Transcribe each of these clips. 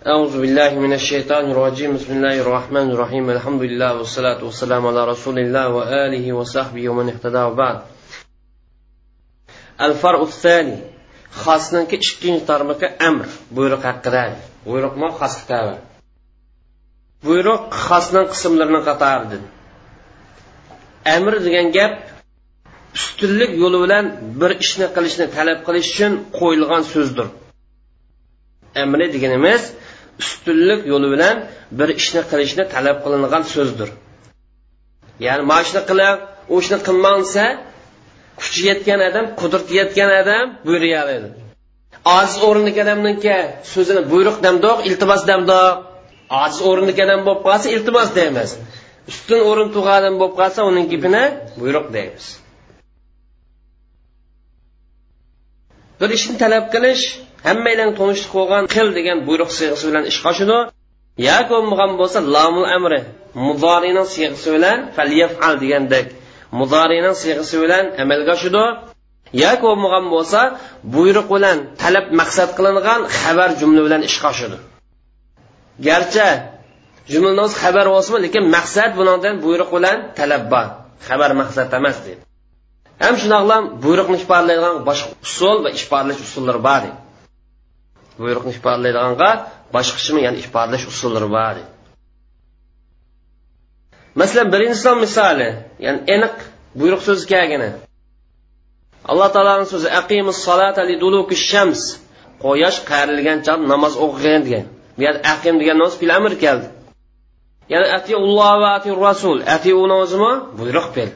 أعوذ بالله من الشيطان الرجيم بسم الله الرحمن الرحيم الحمد لله والصلاة والسلام على رسول الله وآله وصحبه ومن اهتدى وبعد الفرق الثاني xosninki ikkinchi tarmoqi amr buyruq haqida buyruqmi xoslikda buyruq xosning qismlarini qatoridan amr degan gap ustunlik yo'li bilan bir ishni qilishni talab qilish uchun qo'yilgan so'zdir amri deganimiz ustunlik yo'li bilan bir ishni qilishni talab qilingan so'zdir. Ya'ni mana shuni qiling u ishni qilmasa kuchi yetgan odam qudrati yetgan odam buyuryoladi ojiz o'rinlik odamniki so'zini buyruq damdoq iltimos damdoq. Ojiz o'rinlik odam bo'lib qolsa iltimos deymiz. Ustun o'rin tug'an odam bo'lib qolsa uning gapini buyruq deymiz. Bir ishni talab qilish hammanglarni tunishlik bo'lgan qil degan buyruq siyg'isi bilan ish qoshidi. Yoki bo'lmagan bo'lsa lamul amri mudoriyning siyg'isi bilan falyafal degandek mudoriyning siyg'isi bilan amalga oshidi. Yoki bo'lmagan bo'lsa buyruq bilan talab maqsad qilingan xabar jumla bilan ish qoshidi. Garchi jumlani o'zi xabar bo'lsin lekin maqsad bundan buyruq bilan talab bor. Xabar maqsad emas deydi ham shundoqlam buyruqni ifodalaydigan boshqa usul va ifodalash usullari bor deydi buyruqni ifodalaydiganga boshqachimi ya'ni ifodalash usullari bor. Masalan birinchi misoli ya'ni aniq buyruq so'zi kelgani alloh taoloni so'zi aqimus solata liduluki shams. Quyosh qayrilgan chog namoz o'qigin degan. Bu yerda aqim degan noz fil amr keldi. Ya'ni atiulloh va ati rasul ati o'zimi buyruq ber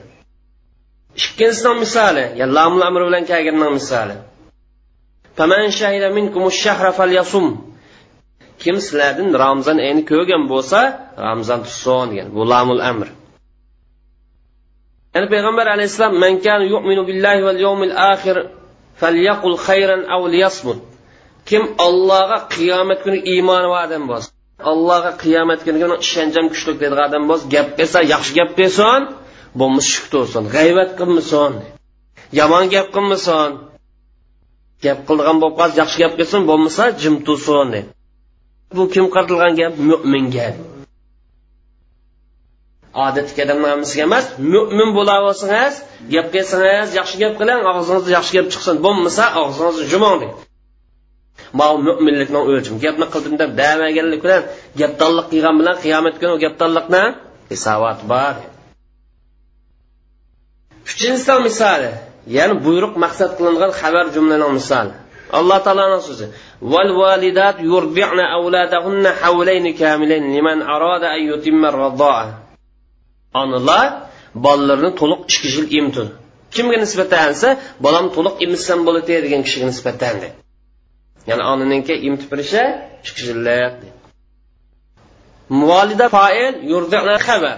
ikkinchisidan misoli ya'ni lamul amr bilan kelganning misoli. Kim sizlardan ramzon oyini ko'rgan bo'lsa ramzon tutsin degan bu lamul amr. Ya'ni payg'ambar alayhissalom man kan yu'minu billahi val yawmil akhir falyaqul khayran aw liyasmut. Kim allohga qiyomat kuni iymoni bor odam bo'lsa allohga qiyomat kuniga ishonchim kuchli deydigan odam bo'lsa gap qilsa yaxshi gap qilsin bo'lmasa shuk tursin g'ayvat qilmasin yomon gap qilmasin gap qilgan bo'lib qolsa yaxshi gap qilsin bo'lmasa jim tursin bu kim qaratilgan gap? Mo'minga odatdagi odamlarga emas mo'min bo'la olsangiz gap qilsangiz yaxshi gap qiling og'zingizda yaxshi gap chiqsin. Bo'lmasa og'zingizni jumong deydi ma mo'minlikni o'lchim. Gapni qildim deb damaganlik bilan gapdonlik qilgan bilan qiyomat kuni u gapdonlikni hisobot bor. Uchinchi misoli. Ya'ni buyruq maqsad qilingan xabar jumlaning misoli alloh taoloning so'zi val validat yurdi'na avladahunna havlayni kamilayn liman arada an yutimma radaa onalar bolalarini to'liq ikki yil emtir kimga nisbatan bolam to'liq emizsam bo'ladi degan kishiga nisbatan ya'ni onaninki emtib berishi ikki yillik muvolida foil yurdi'na xabar.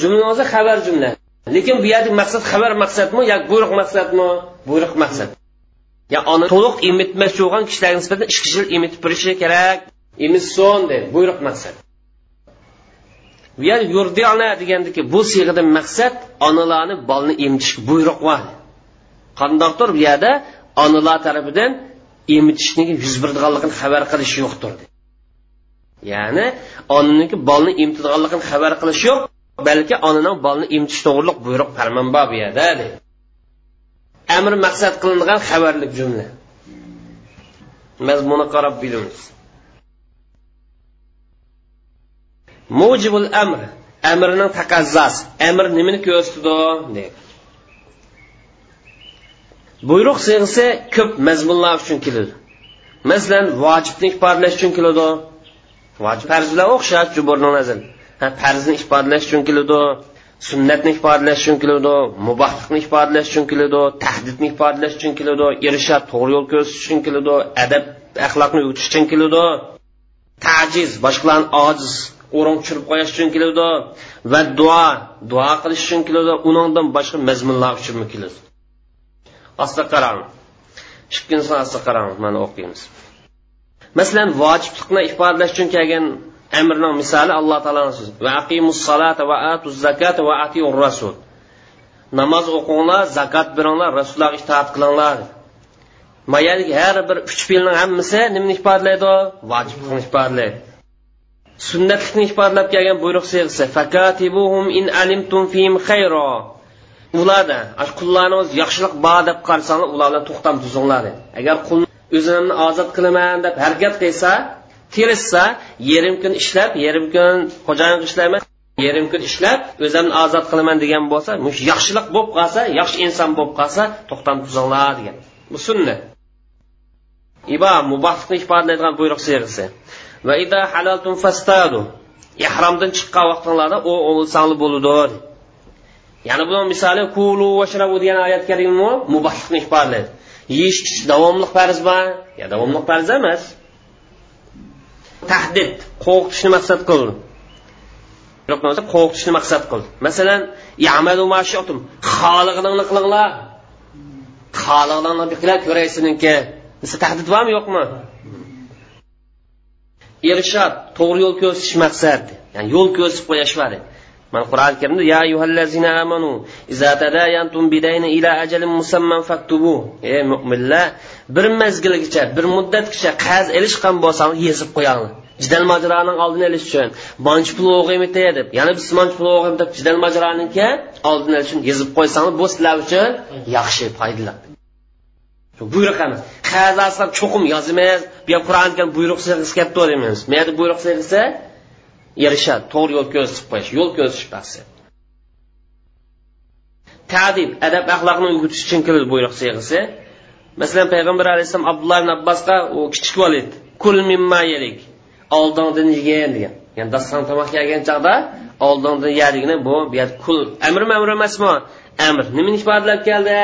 Jumla o'zi xabar jumla. Lekin bu yerda maqsad xabar maqsadmi yoki buyruq maqsadmi? Buyruq maqsad. Ya ona to'liq emitmoqchi bo'lgan kishilarga nisbatan yil emitib berishi kerak. Emisson deydi buyruq maqsad. Bu yer yurdiona degandiki bu siyg'adan maqsad onalarni bolni emitish buyruq bor qandoqdir bu yerda onalar tarafidan emitishni yuz beradiganligini xabar qilish yo'qdir. Ya'ni onaniki bolni emitadiganligini xabar qilish yo'q balki onaning bolani imtish to'g'riliq buyruq farmon bor bu yerda deydi amr maqsad qilingan xabarlik jumla. Mazmuni qarab bilamiz. Mujibul amr amrning taqazzosi amr nimani ko'rsatdi deydi buyruq siyg'isi ko'p mazmunlar uchun keladi. Masalan vojibni ifodalash uchun keladi. Vojib farzlar o'xshash juburning nazar farzni ifodalash uchun keladi sunnatni ifodalash uchun keladi mubohlikni ifodalash uchun keladi tahdidni ifodalash uchun keladi irshad to'g'ri yo'l ko'rsatish uchun keladi adab axloqni o'tish uchun keladi tajiz boshqalarni ojiz o'rin tushirib qo'yish uchun keladi va duo duo qilish uchun keladi undan boshqa mazmunlar uchun keladi. Asta qarang. Ikkinchisini asta qarang mana o'qiymiz. Masalan vojiblikni ifodalash uchun kelgan amrning misoli alloh taoloni so'zi. Va aqimus salata va atuz zakata va atiur rasul. Namoz o'qinglar zakot beringlar rasullarga itoat qilinglar. Mayalik har bir uch fe'lning hammasi nimani ifodalaydi vojiblikni ifodalaydi sunnatlikni ifodalab kelgan buyruq siyg'isi fakatibuhum in alimtum fihim khayro ularda qullarni o'zi yaxshilik bor deb qarasanglar ular bilan to'xtam tuzinglar agar qul o'zimni ozod qilaman deb harakat qilsa tirishsa yarim kun ishlab yarim kun xo'jayin ishlayman yarim kun ishlab o'zimni ozod qilaman degan bo'lsa mush yaxshilik bo'lib qolsa yaxshi inson bo'lib qolsa to'xtam tuzinglar degan. Bu sunnat ibo mubohlikni ifodalaydigan buyruq siyg'isi va ida halaltum fastadu. Ihromdan chiqqan vaqtinglarda u o'lsangli bo'ladi ya'ni buni misoli kulu vashrabu degan oyat karima mubohlikni ifodalaydi yeyish ichish davomli farzmi yo davomli farz emas. Tahdid qo'rqitishni maqsad qildi. Qo'rqitishni maqsad qildi. Masalan yamalu xolig'ingni qilinglar xolig'ingni qilib ko'raysininki desa tahdid bormi yo'qmi? Irshod to'g'ri yo'l ko'rsatish maqsad ya'ni yo'l ko'rsatib qo'yish mana qur'oni karimda ya ayyuhallazina amanu iza tadayantum bidayni ila ajalin musamman faktubu. Ey mo'minlar bir mezgilgacha bir muddatgacha qarz ilishgan bo'lsangiz yezib qo'yinglar jidal majroning oldini olish uchun manch pul o'g'imite deb yana biz manch pul o'g'im deb jidal majroninki oldini olish uchun yezib qo'ysangiz bu sizlar uchun yaxshi foydali buyruq emas qarz aslab cho'qim yozmaymiz. Bu qur'on qur'oni buyruq sig'isi kelib deymiz bu yerda buyruq sig'isi erishadi to'g'ri yo'l ko'rsatib qo'yish yo'l ko'rsatish bahsi. Tadib adab axloqni o'rgatish uchun keladi buyruq siyg'isi masalan payg'ambar alayhissalom abdulloh ibn abbosga u kichik bola edi kul mimma yelik oldingdan yegin degan. Ya'ni daston tomoq yegan chog'da oldingdan yedigini bu bu kul amr mamr emasmi amr nimani ifodalab keldi?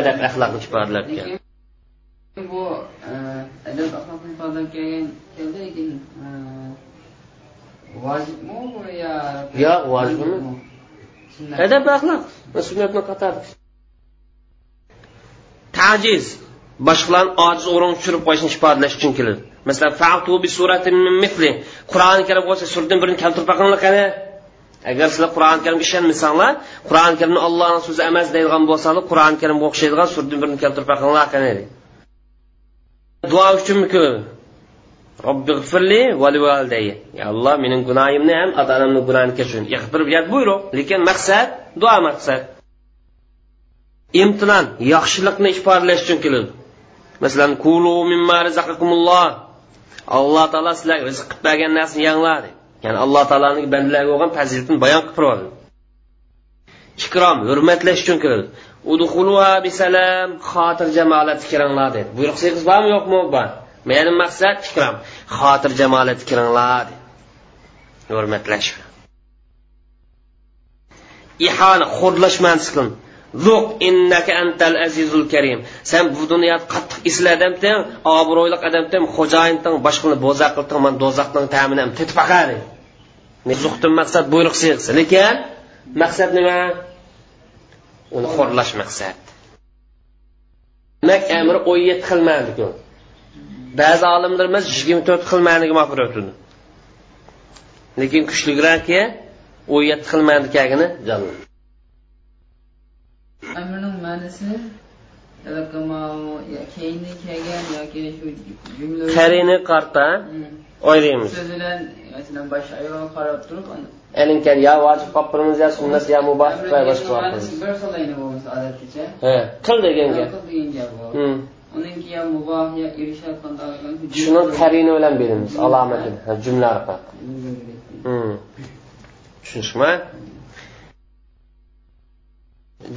Adab axloqni ifodalab keldi. Bu e, adab axloqni ifodalab kelgan keldi lekin e, vojibmi bu yo yo'q vojibmi adab axloq. Sunnatni qator tajiz. Boshqalarni ojiz o'rin tushirib qo'yishni ifodalash uchun keladi. Masalan fatu bi suratin min mithli. Qur'oni karim bo'lsa surdan birini keltirib boqinglar qani agar sizlar qur'oni karimga ishonmasanglar qur'oni karimni allohni so'zi emas deydigan bo'lsanglar qur'oni karimga o'xshaydigan surdan birini keltirib boqinglar qani duo uchunmi robbi g'firli va validayya ya alloh mening gunohimni ham ota onamni gunohini kechir yaxfir yat buyruq lekin maqsad duo maqsad. Imtinon yaxshilikni ifodalash uchun keladi masalan kulu mimma razaqakumulloh. Alloh taolo sizlarga rizq qilib bergan narsani yanglar ya'ni alloh taoloni bandalarga bo'lgan fazilatini bayon qilib turadi. Ikrom hurmatlash uchun keladi udxuluha bisalam xotir jamolat kiringlar dedi buyruq siz bormi yo'qmi bor meni maqsad ikrom xotir jamolat kiringlar hurmatlash ihona xo'rlash mansiqin zuq innaka antal azizul karim. Sen bu dunyoda qattiq isli odamding obro'li odamding xo'jayinding boshqani bo'zaq qilding men do'zaxning ta'mini tetib baqadi zuqdan maqsad buyruq sig'si lekin maqsad nima? Uni xo'rlash maqsad. Demak amri o'yet qilmadi ba'zi olimlarimiz yigirma to'rt xil ma'niga ma'qul o'tadi lekin kuchliroqki u yetti xil ma'ni kelgani jalil amrning ma'nisi keyindan kelgan yoki shu jumla qarini qarta oylaymiz so'z bilan masalan bosh ayol qarab turib elinkan yo vojib qolib turimiz yo sunnat yo mubah bir xil bo'lmasa odatgacha. Qil degan gap. Qil degan gap shuni qarini bilan beramiz alomatini jumla orqali. Tushunishmi?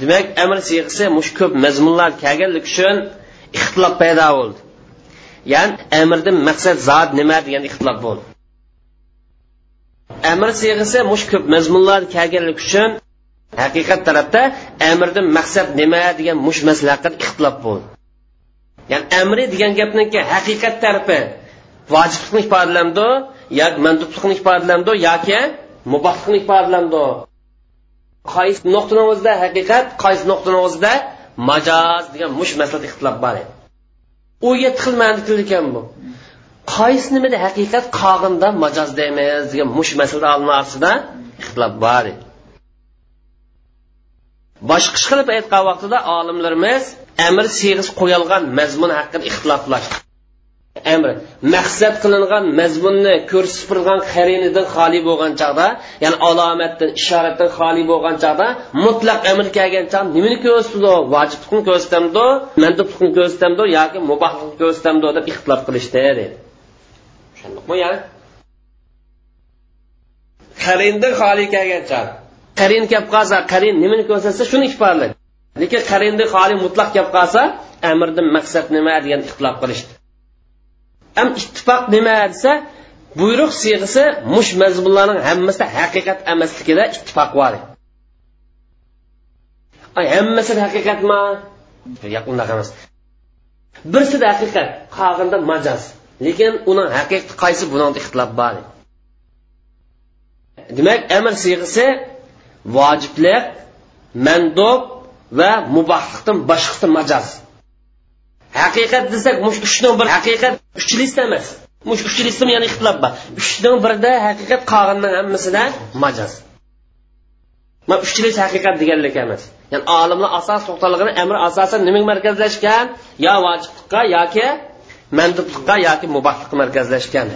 Demak amr siyg'isi mush ko'p mazmunlar kelganligi uchun ixtilof paydo bo'ldi. Ya'ni amrdan maqsad zot nima degan ixtilof bo'ldi. Amr siyg'isi mush ko'p mazmunlar kelganligi uchun haqiqat tarafda amrdan maqsad nima degan mush masala haqida ixtilof bo'ldi ya'ni amri degan gapniki haqiqat tarafi vojiblikni ifodalamdi yoki mandublikni ifodalamdi yoki mubohlikni ifodalamdi. Qaysi nuqtani o'zida haqiqat qaysi nuqtani o'zida majoz degan mush masalada ixtilof bor edi. U yetti xil ma'ni ekan bu. Qaysi nimada haqiqat qog'inda majoz deymiz degan mush masalada olimlar orasida ixtilof bor edi. Boshqa qilib aytgan vaqtida olimlarimiz amr siyg'isi qo'yilgan mazmun haqida ixtiloflashdi amr maqsad qilingan mazmunni ko'rsatib qarinidan xoli bo'lgan chog'da ya'ni alomatdan ishoratdan xoli bo'lgan chog'da mutlaq amr kelgan chog'da nimani ko'rsatdi? Vojiblikni ko'rsatamdi mandublikni ko'rsatamdi yoki mubohlikni ko'rsatamdi deb ixtilof qilishdi dedi. Tushundikmi ya'ni qarindan xoli kelgan chog' qarin kelib qolsa qarin nimani ko'rsatsa shuni ifodalaydi lekin qarinni xoli mutlaq kelib qolsa amrdan maqsad nima degan ixtilof qilishdi. Ham ittifoq nima desa buyruq siyg'isi mush mazmunlarning hammasida haqiqat emasligida ittifoq bor. Hammasi haqiqatmi yo'q unaqa emas birsida haqiqat qolganda majoz lekin uning haqiqati qaysi buning ixtilof bor? Demak amr siyg'isi vojiblik mandub va mubohlikdan boshqasi majoz. Haqiqat desak mush uchning bir haqiqat uch list emas. Mush uch listmi yana ixtilof bor. Uchdan birida haqiqat qolganning hammasida majoz. Mana uch list haqiqat deganlik emas. Ya'ni olimlar asos to'xtalg'ini amri asosan nimaga markazlashgan? Yo vojiblikqa yoki mandubliqqa yoki mubohlikqa markazlashgan.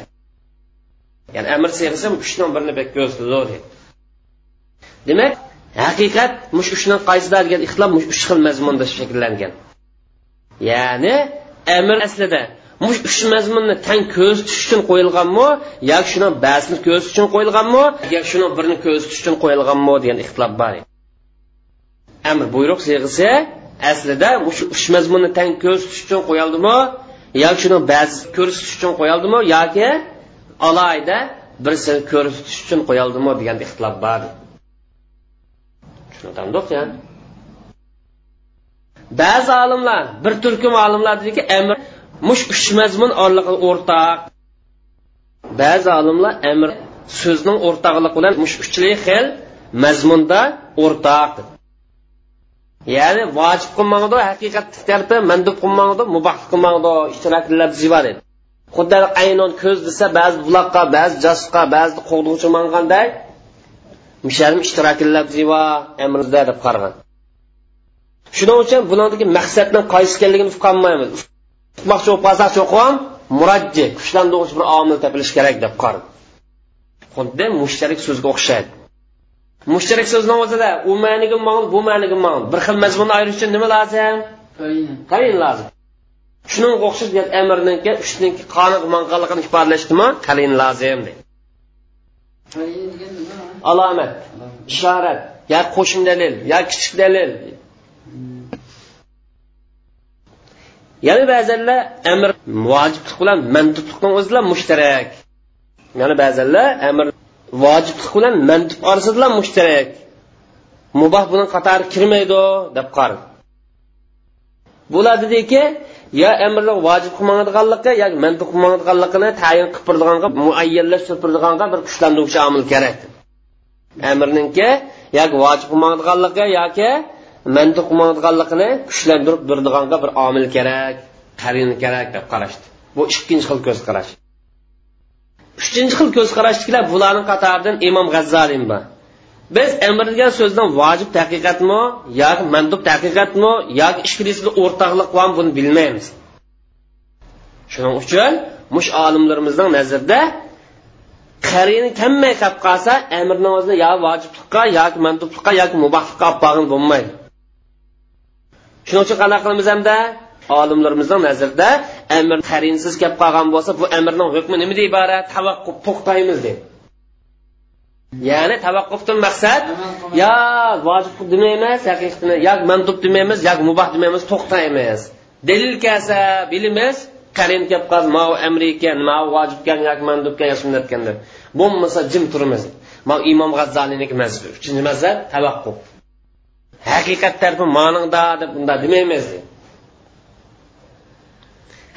Ya'ni amr siyg'isi uchdan birini bek ko'rsatdi demak haqiqat mush uchni qaysida degan ixtilof mush uch xil mazmunda shakllangan. Ya'ni amr aslida mush uch mazmunni tang ko'z tutish uchun qo'yilganmi yoki shuni ba'zini ko'z uchun qo'yilganmi yoki shuni birini ko'z tutish uchun qo'yilganmi degan ixtilof bor. Amr buyruq siyg'isi aslida shu uch mazmunni tang ko'z tutish uchun qo'yildimi yoki shuni ba'zi ko'rsatish uchun qo'yildimi yoki alohida birsini ko'rsatish uchun qo'yildimi degan ixtilof bor. Tushunardiq yani ba'zi olimlar bir turkum olimlar dediki amr mush uch mazmun orlig'i o'rtaq. Ba'zi olimlar amr so'zning o'rtoqligi bilan mush uchli xil mazmunda o'rtaq. Ya'ni vojib qilmangdi haqiqat tarpi mandub qilmangdi mubah qilmangdi ishtirokli bor edi. Xuddi aynon ko'z desa ba'zi buloqqa ba'zi jasqa ba'zi qo'g'duvchi manganday misharim amrizda deb qaragan shuning uchun bulardagi maqsadni qaysi ekanligini uqolmaymiz uqmoqchi bo'lib qolsak cho'qim murajji kuchlantiruvchi bir omil topilishi kerak deb qaradi xuddi mushtarak so'zga o'xshaydi. Mushtarak so'zni o'zida u ma'niga ma'lum bu ma'niga ma'lum. Bir xil mazmunni ayirish uchun nima lozim? Qarin lozim. Shuning o'xshash gap amrniki uchniki qoniq manqanligini ifodalashdimi? Qarin lozim deydi alomat ishorat yo qo'shim dalil yo kichik dalil. Yana ba'zanlar amr vojiblik bilan mandublikni o'zlar mushtarak. Yana ba'zanlar amr vojiblik bilan mandub orasida mushtarak. Muboh buni qatori kirmaydi deb qar bular dediki yo amrni vojib qilmaydiganligi yoki mandub qilmaydiganligini tayin qilib turdiganga muayyanlashtirib turdiganga bir kuchlantiruvchi omil kerak. Amirninki yoki vojib qilmaydiganligi yoki mandu qilmaydiganligini kuchlantirib turdiganga bir omil kerak qarin kerak deb qarashdi. Bu ikkinchi xil ko'z qarash uchinchi xil ko'z qarashdikilar bularning qatoridan imom g'azzalin bor. Biz amr degan so'zdan vojib taqiqatmi yoki mandub taqiqatmi yoki ikkilisida o'rtoqlik bormi buni bilmaymiz. Shuning uchun mush olimlarimizning nazarida qarini kammay qolib qolsa amirni o'zini yo vojibliqqa yoki mandublikqa yoki mubahliqqa olib borgan bo'lmaydi. Shuning uchun qanaqa qilamiz hamda? Olimlarimizning nazarida amr qarinsiz kelib qolgan bo'lsa bu amrning hukmi nimadan iborat? Tavaqquf to'xtaymiz deydi ya'ni tavaqqufdan maqsad yo vojib demaymiz haqiqatni yo mandub demaymiz yo mubah demaymiz to'xtaymiz. Dalil kelsa bilamiz qarin kelib qolsa mau amri ekan mau vojib ekan yoki mandub ekan yoki sunnat ekan deb bo'lmasa jim turamiz. Ma imom g'azzaliyniki mazhab uchinchi mazhab tavaqquf haqiqat tarafi moningda deb unda demaymiz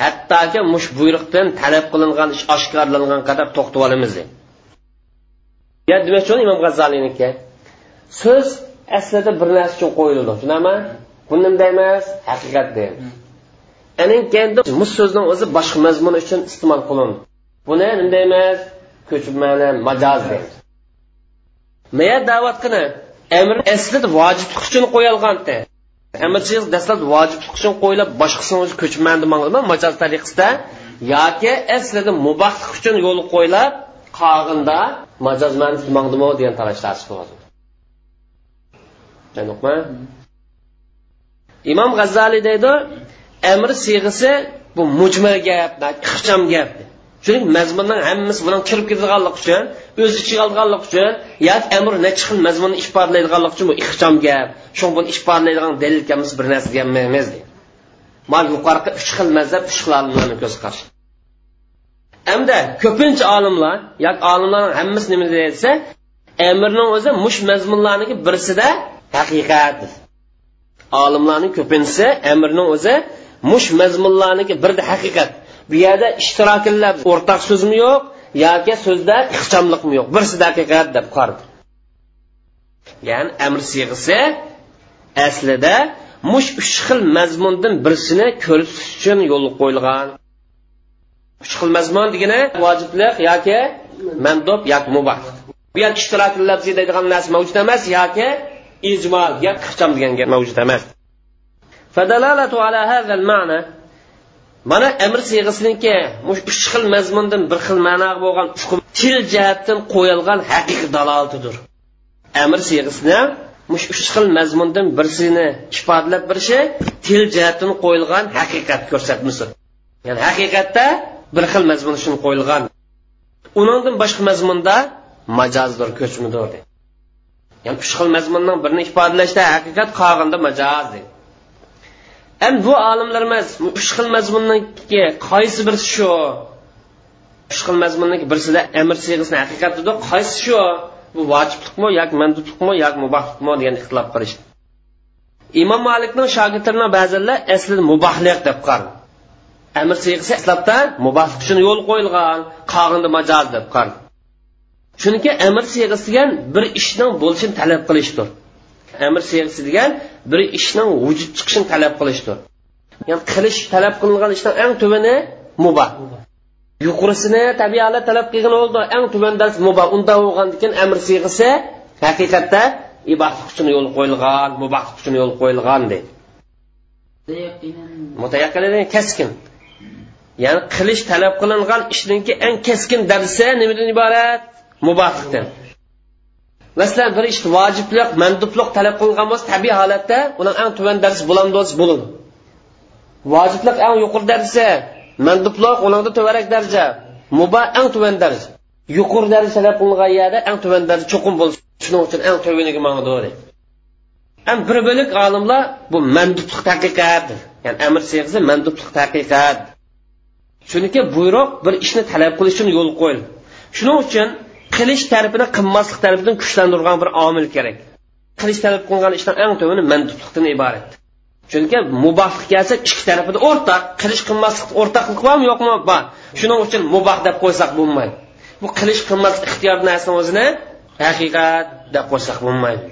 hattoki mush buyruqdan talab qilingan ish oshkorlangan qadar to'xtab olamiz ya demoqchi imom g'azzaliyniki. So'z aslida bir narsa uchun qo'yildi. Tushunami bunday emas haqiqat deydi mus so'zni o'zi boshqa mazmun uchun iste'mol qilindi. Buni nima emas ko'chib ma'na majoz deydi maya da'vat qilin amr aslida vojiblik uchun qo'yilgandi amr dastlab vojiblik uchun qo'yilib boshqasini o'zi ko'chman demoqda majoz tariqasida yoki aslida mubahlik uchun yo'l qo'yilib qolg'inda majoz demoqdimi degan talashlar imom g'azzaliy deydi amr siyg'isi bu mujmal gap ixcham gap. Shuning mazmunning hammasi bilan kirib ketadiganlik uchun o'z ichiga olganlik uchun yoki amr necha xil mazmunni ifodalaydiganligi uchun bu ixcham gap. Shu buni ifodalaydigan dalil emas bir narsa deganmiz man yuqorqi uch xil mazhab uch xil olimlarni ko'z qarashi. Hamda ko'pincha olimlar yoki olimlarning hammasi nima desa amirning o'zi mush mazmunlarniki birsida haqiqat olimlarning ko'pinchisi amirning o'zi mush mazmunlarniki birda haqiqat. Bu yerda ishtirokillar o'rtaq so'zmi yo'q yoki so'zda ixchamliqmi yo'q. Birsida haqiqat deb qardi ya'ni amr siyg'isi aslida mush uch xil mazmundan birisini ko'rsatish uchun yo'l qo'yilgan. Uch xil mazmun degani vojiblik yoki mandob yoki mubah. Bu yer ishtirok deydigan narsa mavjud emas yoki ijmo yoki ixcham degan gap mavjud emas. فدلالة على هذا المعنى mana amr siyg'isiniki uch xil mazmundan bir xil ma'noga bo'lgan til jihatdan qo'yilgan haqiqiy dalolatidir amr siyg'isini mush uch xil mazmundan birsini ifodalab berishi til jihatdan qo'yilgan haqiqat ko'rsatmasi ya'ni haqiqatda bir xil mazmun uchun qo'yilgan uningdan boshqa mazmunda majozdir ko'chmidir ya'ni uch xil mazmunning birini ifodalashda haqiqat qolganda majoz deydi Endi bu olimlarimiz uch xil mazmunniki qaysi birisi shu? Uch xil mazmunniki birisida amr siyg'isini haqiqat dedi qaysi shu? Bu vojiblikmi yoki mandublikmi yoki mubahlikmi degan ixtilof qilishdi imom malikning shogirdlarining ba'zilar aslida mubahlik deb qaradi amr siyg'isi aslabda mubahlik uchun yo'l qo'yilgan qog'inda majoz deb qaradi chunki amr siyg'isi degan bir ishning bo'lishini talab qilishdir. Amr siyg'isi degan bir ishning vujud chiqishini talab qilishdir. Ya'ni qilish talab qilingan ishdan eng tuvani mubah. Yuqorisini tabiatlar talab qilgan oldi eng tuvan dars mubah. Unda bo'lgandan keyin amr siyg'isi haqiqatda ibohlik uchun yo'l qo'yilgan mubahlik uchun yo'l qo'yilgan deydi mutayaqqin keskin. Ya'ni qilish talab qilingan ishningki eng keskin darsi nimadan iborat? Mubahlikdan masalan bir ish vojiblik mandublik talab qilingan bo'lsa tabiiy holatda uning eng tuvan darsi bo'ladi bo'lin. Bo'ladi vojiblik eng yuqori darsa mandublik uningda to'varak darja muba eng tuvan darja. Yuqori darja talab qilingan yerda eng tuvan darja cho'qim bo'lsin shuning uchun eng tuvaniga mangdi ham bir bo'lik olimlar bu mandublik taqiqat ya'ni amr siyg'isi mandublik taqiqat chunki buyruq bir ishni talab qilish uchun yo'l qo'yil shuning uchun qilish tarafini qilmaslik tarafidan kuchlantirgan bir omil kerak. Qilish talab qilingan ishdan eng tovini mandublikdan iborat. Chunki mubahlik kelsa ikki tarafida o'rtaq qilish qilmaslik o'rtaqlik bormi yo'qmi? Bor. Shuning uchun mubah deb qo'ysak bo'lmaydi. Bu qilish qilmas ixtiyor narsani o'zini haqiqat deb qo'ysak bo'lmaydi.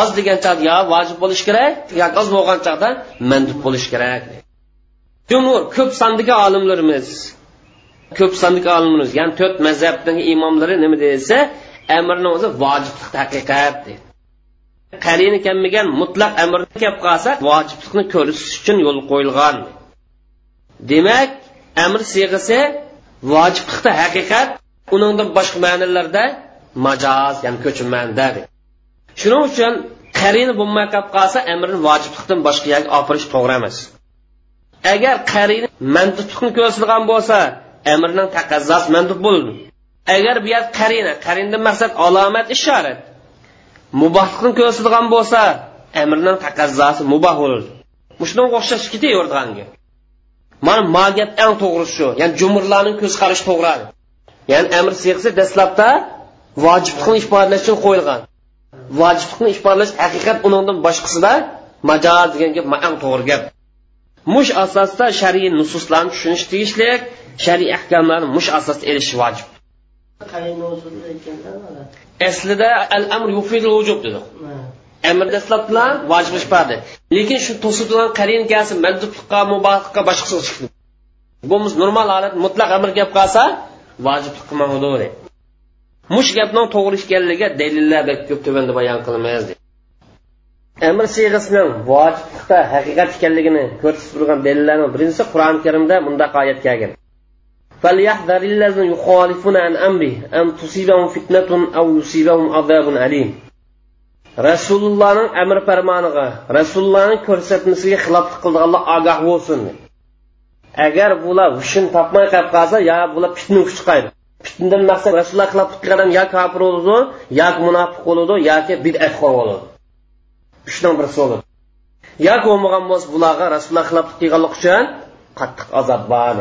Oz degan chog'da yo vojib bo'lishi kerak yoki oz bo'lgan chog'da mandub bo'lishi kerak. Jumhur ko'p sondagi olimlarimiz ko'p sonli olimimiz ya'ni to'rt mazhabdagi imomlari nima desa amrni o'zi vojiblik haqiqat deydi. Qarini kelmagan mutlaq amrni kelib qolsa vojiblikni ko'rsatish uchun yo'l qo'yilgan demak amr siyg'isi vojiblikda haqiqat uningdan boshqa ma'nolarda majoz ya'ni ko'chirmanda shuning uchun qarini bo'lmay qolib qolsa amrni vojiblikdan boshqa yoqqa olib borish to'g'ri emas. Agar qarini mantiqni ko'rsatilgan bo'lsa amrning taqazzosi mandub bo'ldi. Agar bu yer qarina qarindan maqsad alomat ishorat mubohlikni ko'rsatgan bo'lsa amrning taqazzosi muboh bo'ladi shunga o'xshash ketaverganga mana ma gap eng to'g'risi shu. Ya'ni jumurlarning ko'z qarashi to'g'ri ya'ni amr siyg'isi dastlabda vojiblikni ifodalash uchun qo'yilgan. Vojiblikni ifodalash haqiqat undan boshqasida majoz degan gap eng to'g'ri gap. Mush asosda shar'iy nususlarni tushunish tegishli. Shar'iy ahkomlarni mush asosda erishish vojib. Aslida al amr yufidul vujub dedi amr dastlab bilan vojib ishbadi lekin shu to'siqlan qarin kelsa mandublikqa mubohlikqa boshqa chiqdi. Bu normal holat mutlaq amr gap qolsa vojiblik qilmadi mush gapning to'g'ri ekanligiga dalillar ko'p tuvanda bayon qilmaymiz amr siyg'asining vojiblikda haqiqat ekanligini ko'rsatib turgan dalillarning birinchisi qur'oni karimda bunday oyat kelgan. فليحذر الذين يخالفون عن أمره أن تصيبهم فتنة أو يصيبهم عذاب أليم rasulullohning amr farmoniga rasulullohning ko'rsatmasiga xiloflik qildiganlar ogoh bo'lsin agar bular hushin topmay qolib qolsa yo bular fitna chiqadi fitnadan maqsad rasululloh xiloflik qilgan yo kofir bo'ladi yoki munofiq bo'ladi yoki bid'atxor bo'ladi uchdan birisi bo'ladi yoki bo'lmagan bo'lsa bularga rasululloh xiloflik qilganlik uchun qattiq azob bor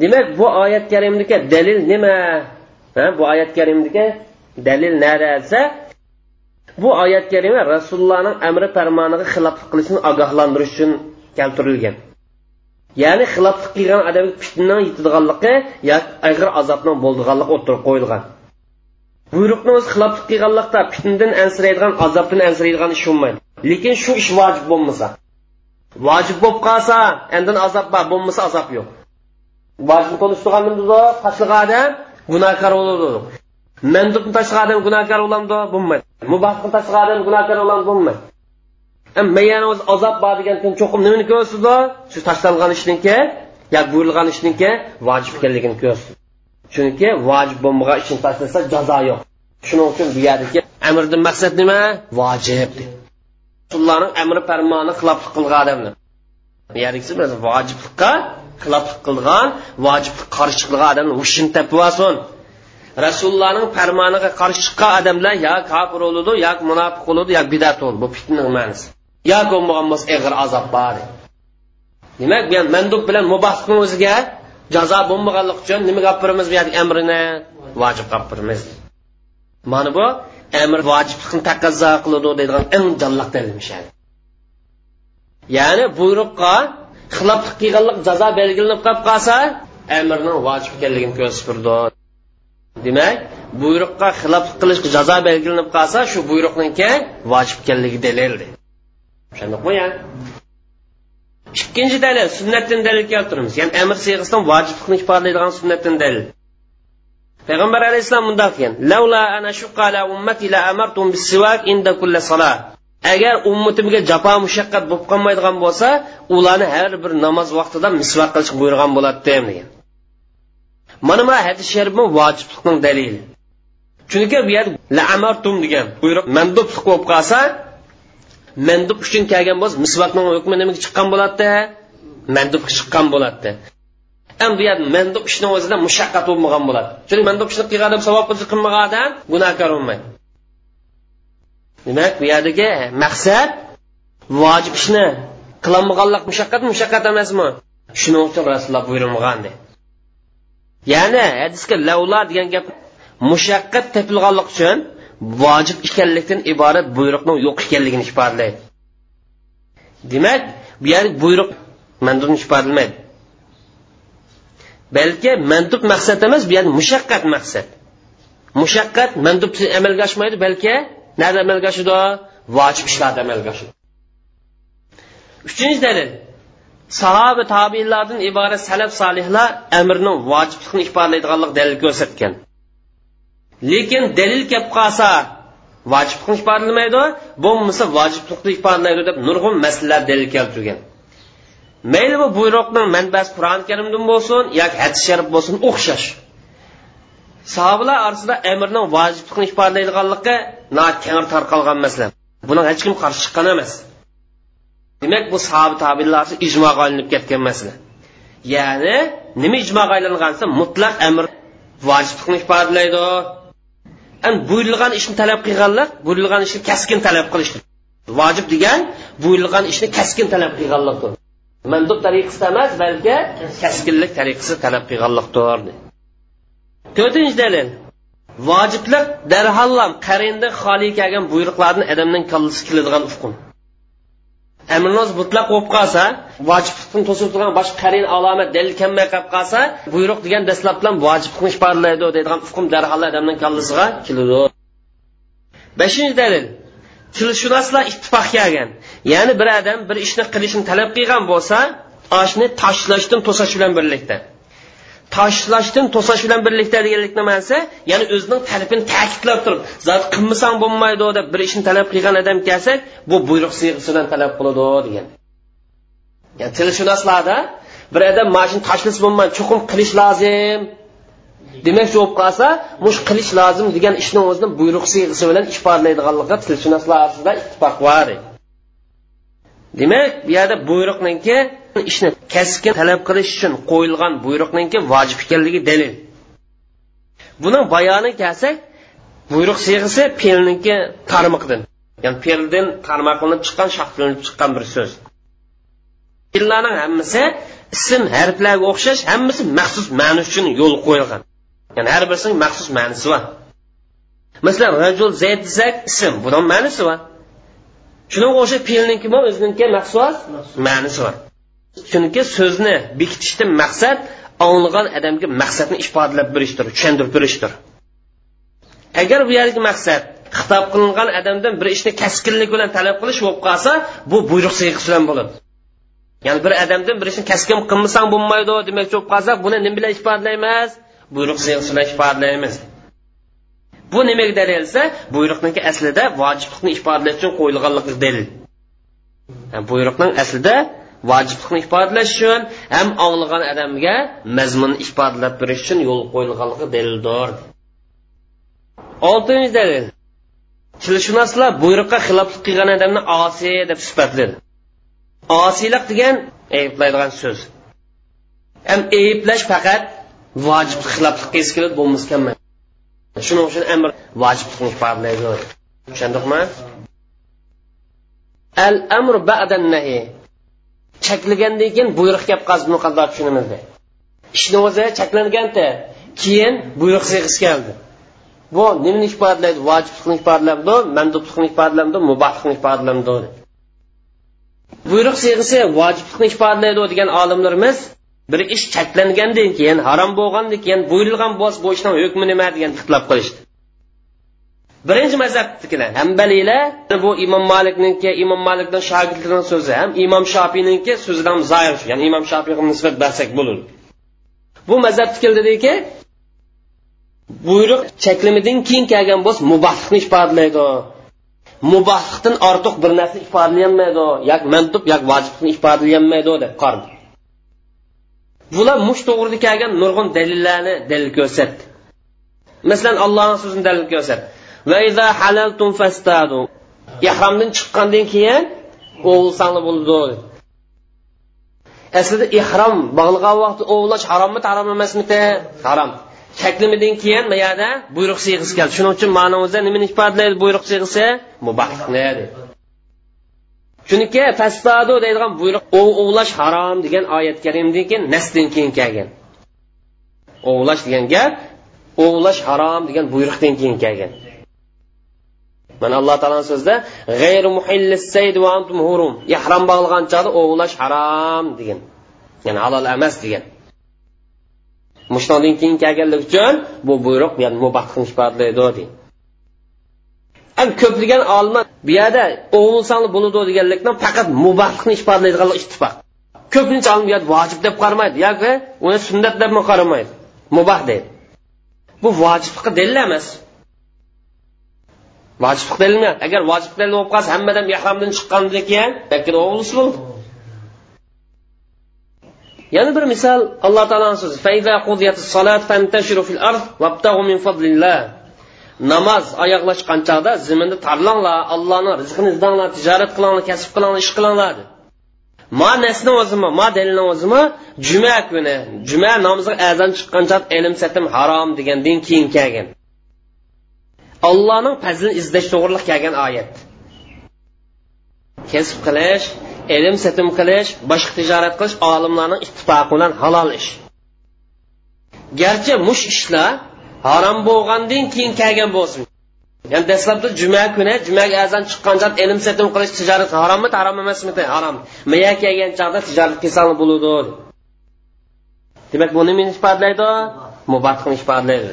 Demak bu oyat karimniki dalil nima? Bu oyat karimniki dalil nada desa bu oyat karima rasulullohning amri farmoniga xiloflik qilishni ogohlantirish uchun keltirilgan. Ya'ni xiloflik qilgan odamga fitna yetadiganligi yoki ag'ir azobning bo'ldiganligi o'tirib qo'yilgan. Buyruqni o'zi xiloflik qilganlikda fitnadan ansiraydigan azobdan ansiraydigan ish bo'lmaydi lekin shu ish vojib bo'lmasa vojib bo'lib qolsa endi azob bor bo'lmasa azob yo'q. Vojibni tonishtirganimizda tashlagan odam gunohkor bo'ladi mandubni tashlagan odam gunohkor bo'lamdi bo'lmaydi. Mubahni tashlagan odam gunohkor bo'lamdi bo'lmaydi. Mayani o'zi azob bor degan cho'qim nimani ko'rsatdi shu tashlangan ishniki yo buyurilgan ishniki vojib ekanligini ko'rsatdi chunki vojib bo'lmagan ishni tashlasa jazo yo'q. Shuning uchun bu yerdagi amrdan maqsad nima? Vojib. Allohning amri farmoni xiloflik qilgan odamni yerdagisi vojiblikqa xiloflik qilgan vojibga qarshi qilgan odamni hushini topib rasulullohning farmoniga qarshi chiqqan odamlar yo kofir bo'ladi yo munofiq bo'ladi yo bidat bo'ladi bu fitnaning ma'nosi. Yo bo'lmagan bo'lsa ig'ir azob bor. Demak bu mandub bilan mubahni o'ziga jazo bo'lmaganlik uchun nimaga olib boramiz bu yerda amrini? Vojib qilib boramiz mana bu amr vojiblikni taqozo qiladi deydigan eng jonliq dalil ya'ni buyruqqa xiloflik qilganlik jazo belgilanib qolib qolsa amrning vojib ekanligini ko'rsatib demak buyruqqa xiloflik qilishga jazo belgilanib qolsa shu buyruqniki vojib ekanligi dalildi tushundikmi yani ikkinchi dalil sunnatdan dalil keltiramiz ya'ni amr siyg'isidan vojiblikni ifodalaydigan sunnatdan dalil. Payg'ambar alayhissalom bundoq degan lavla ana shuqqala ummati la amartum bis-siwak inda kulli salah. Agar ummatimga jafo mushaqqat bo'lib qolmaydigan bo'lsa ularni har bir namoz vaqtida misvaq qilishga buyurgan bo'lardi degan. Mana bu hadis sharifni vojiblikning dalili. Chunki bu yer la amartum degan buyruq mandublik bo'lib qolsa mandub uchun kelgan bo'lsa misvaqning hukmi nimaga chiqqan bo'ladi mandubga chiqqan bo'ladi ham bu yer mandub ishni o'zida mushaqqat bo'lmagan bo'ladi. Chunki mandub ishni qilgan odam savob qilmagan odam gunohkor bo'lmaydi. Demak bu yerdagi maqsad vojib ishni qilolmaganlik mushaqqat mushaqqat emasmi? Shuning uchun rasululloh buyurmagan ya'ni hadisga lavla degan gap mushaqqat topilganlik uchun vojib ekanlikdan iborat buyruqning yo'q ekanligini ifodalaydi demak bu ya'ni buyruq mandubni ifodalaydi balki mandub maqsad emas bu ya'ni mushaqqat maqsad. Mushaqqat mandubsiz amalga oshmaydi balki nada amalga oshadi? Vojib ishlarda amalga oshadi. Uchinchi dalil. Sahoba tobiinlardan iborat salaf solihlar amrning vojiblikni ifodalaydiganlik dalil ko'rsatgan. Lekin dalil kelib qolsa vojiblikni ifodalamaydi bo'lmasa vojiblikni ifodalaydi deb nurg'un masalalar dalil keltirgan mayli bu buyruqning manbasi qur'oni karimdan bo'lsin yoki hadis sharif bo'lsin o'xshash. Sahobalar orasida amirning vojiblikni ifodalaydiganligi keng tarqalgan masala. Buni hech kim qarshi chiqqan emas. Demak bu sahoba tobilar ijmoga olinib ketgan masala. Ya'ni nima ijmoga aylangansa mutlaq amr vojiblikni ifodalaydi an buyurilgan ishni talab qilganlar buyurilgan ishni kaskin talab qilishdir. Vojib degan buyurilgan ishni kaskin talab qilganlikdir mandub tariqasida emas balki kaskinlik tariqasida talab qilganlikdir to'rtinchi dalil. Vojiblik darhollam qarindan xoli kelgan buyruqlarni odamning kallasi keladigan ufqun. Amrnoz mutlaq bo'lib qolsa vojiblikni to'silib turgan boshqa qarin alomat dalil kelmay qolib qolsa buyruq degan dastlab bilan vojiblikni ifodalaydi deydigan hukm darhol odamning kallasiga keladi beshinchi dalil. Tilshunoslar ittifoq kelgan. Ya'ni bir odam bir ishni qilishni talab qilgan bo'lsa oshni tashlashdan to'sash bilan birlikda. Tashlashdan to'sash bilan birlikda deganlik nimasi ya'ni o'zining talabini ta'kidlab turib zot qilmasang bo'lmaydi deb bir ishni talab qilgan odam kelsak bu buyruq siyg'isidan talab qiladi degan. Ya'ni tilshunoslarda bir odam mana shuni tashlasa bo'lmaydi chuqur qilish lozim. Demoqchi bo'lib qolsa mush qilish lozim degan ishni o'zini buyruq siyg'isi bilan ifodalaydiganligiga tilshunoslar orasida ittifoq bor. Demak bu yerda buyruqniki ishni kasbga talab qilish uchun qo'yilgan buyruqniki vojib ekanligi dalil. Buning bayoni kelsak buyruq siyg'isi fe'lniki tarmoqdan. Ya'ni fe'ldan tarmoq qilinib chiqqan shaxslanib chiqqan bir so'z. Fe'llarning hammasi ism harflarga o'xshash hammasi maxsus ma'no uchun yo'l qo'yilgan. Ya'ni har birisining maxsus ma'nosi bor. Masalan rajul zayd desak ism buni ma'nosi bor. Shunga o'xshab fe'lniki ham o'ziniki maxsus ma'nosi bor. Chunki so'zni bekitishdan maqsad anglagan odamga maqsadni ifodalab berishdir tushuntirib berishdir. Agar bu yerdagi maqsad xitob qilingan odamdan bir ishni kaskinlik bilan talab qilish bo'lib qolsa bu buyruq siyg'isi bilan bo'ladi. Ya'ni bir odamdan bir ishni kaskin qilmasang bo'lmaydi demoqchi bo'lib qolsa buni nima bilan ifodalaymiz buyruq siyg'isi bilan ifodalaymiz bu nimaga dalil desa buyruqniki aslida vojiblikni ifodalash uchun qo'yilganligi dalil. Buyruqning aslida vojiblikni ifodalash uchun ham anglagan odamga mazmunni ifodalab berish uchun yo'l qo'yilganligi dalildir. Oltinchi dalil. Tilshunoslar buyruqqa xiloflik qilgan odamni osiy deb sifatladi osiylik degan ayblaydigan so'z. Ham ayblash faqat vojib xiloflik qilsa keladi bo'lmasa shuning uchun amr vojiblikni ifodalaydi tushundikmi al amr ba'dan nahi cheklagandan keyin buyruq kelib qolsa buni qandoq tushunamiz ishni o'zi cheklanganda keyin buyruq sig'isi keldi. Bu nimani ifodalaydi vojiblikni ifodalamdi mandublikni ifodalamdi mubohlikni ifodalamdi buyruq sig'isi vojiblikni ifodalaydi degan olimlarimiz bir ish chaklangandan keyin harom bo'lgandan keyin buyurilgan bo'lsa bu ishning hukmi nima degan ixtilof qilishdi birinchi mazhabnikilar hambalilar bu imom malikniki imom malikni shogirdlarini so'zi ham imom shofiyniki so'zidan zoir ya'ni imom shofiyga nisbat bersak bo'ladi bu mazhab dediki buyruq chaklimidan keyin kelgan bo'lsa mubahlikni ifodalaydi. Mubahlikdan ortiq bir narsa ifodalayolmaydi yak mandub yak vojibni ifodalayolmaydi deb qardi. Bular mush to'g'rida kelgan nurg'un dalillarni dalil ko'rsatdi. Masalan allohning so'zini dalil ko'rsatdi. Ihromdan chiqqandan keyin o'g'ilsanglar bo'ladi aslida ihrom bog'lagan vaqtda o'g'irlash harommi harom emasmi harom. Taklimidan keyin bu yerda buyruq siyg'isi keldi. Shuning uchun ma'nomizda nimani ifodalaydi buyruq siyg'isi mubahlikni chunki fastado deydigan buyruq ovlash harom degan oyat karimdan keyin nasdan keyin kelgan. Ovlash degan gap ovlash harom degan buyruqdan keyin kelgan. Mana alloh taoloni so'zida va ihrom bog'lagan chog'da ovlash harom degan ya'ni halol emas degan. Mushundan keyin kelganligi uchun bu buyruq yani mubahni ifodalaydi deydi ham ko'plagan olimlar bu yerda o'g'ilsangli bo'ladi deganlikdan faqat mubahni ifodalaydigan ittifoq. Ko'pincha olim bu yerda vojib deb qaramaydi yoki uni sunnat deb qaramaydi? Mubah deydi. Bu vojiblikqa dalil emas. Vojiblik dalil agar vojib dalil bo'lib qolsa hammadan ehromdan chiqqandan keyin o'g'lisi bo'ldi. Yana bir misol alloh taoloni so'zi namoz oyoqlashgan chog'da ziminda tarlanglar allohni rizqini izlanglar tijorat qilinglar kasb qilinglar ish qilinglar ma nasni o'zimi ma dalilni o'zimi? Juma kuni juma namoziga azon chiqqan chog ilm satim harom degandan keyin kelgan. Allohning fazlini izlash to'g'riliq kelgan oyat. Kasb qilish ilm satim qilish boshqa tijorat qilish olimlarning ittifoqi bilan halol ish. Garchi mush ishlar harom bo'lgandan keyin kelgan bo'lsin. Ya'ni dastlabda juma kuni jumaga azon chiqqanda ilm satim qilish tijorat harommi harom emasmi harom. Miya kelgan chog'da tijorat qilsang bo'ladi demak bu nimani ifodalaydi mubatni ifodalaydi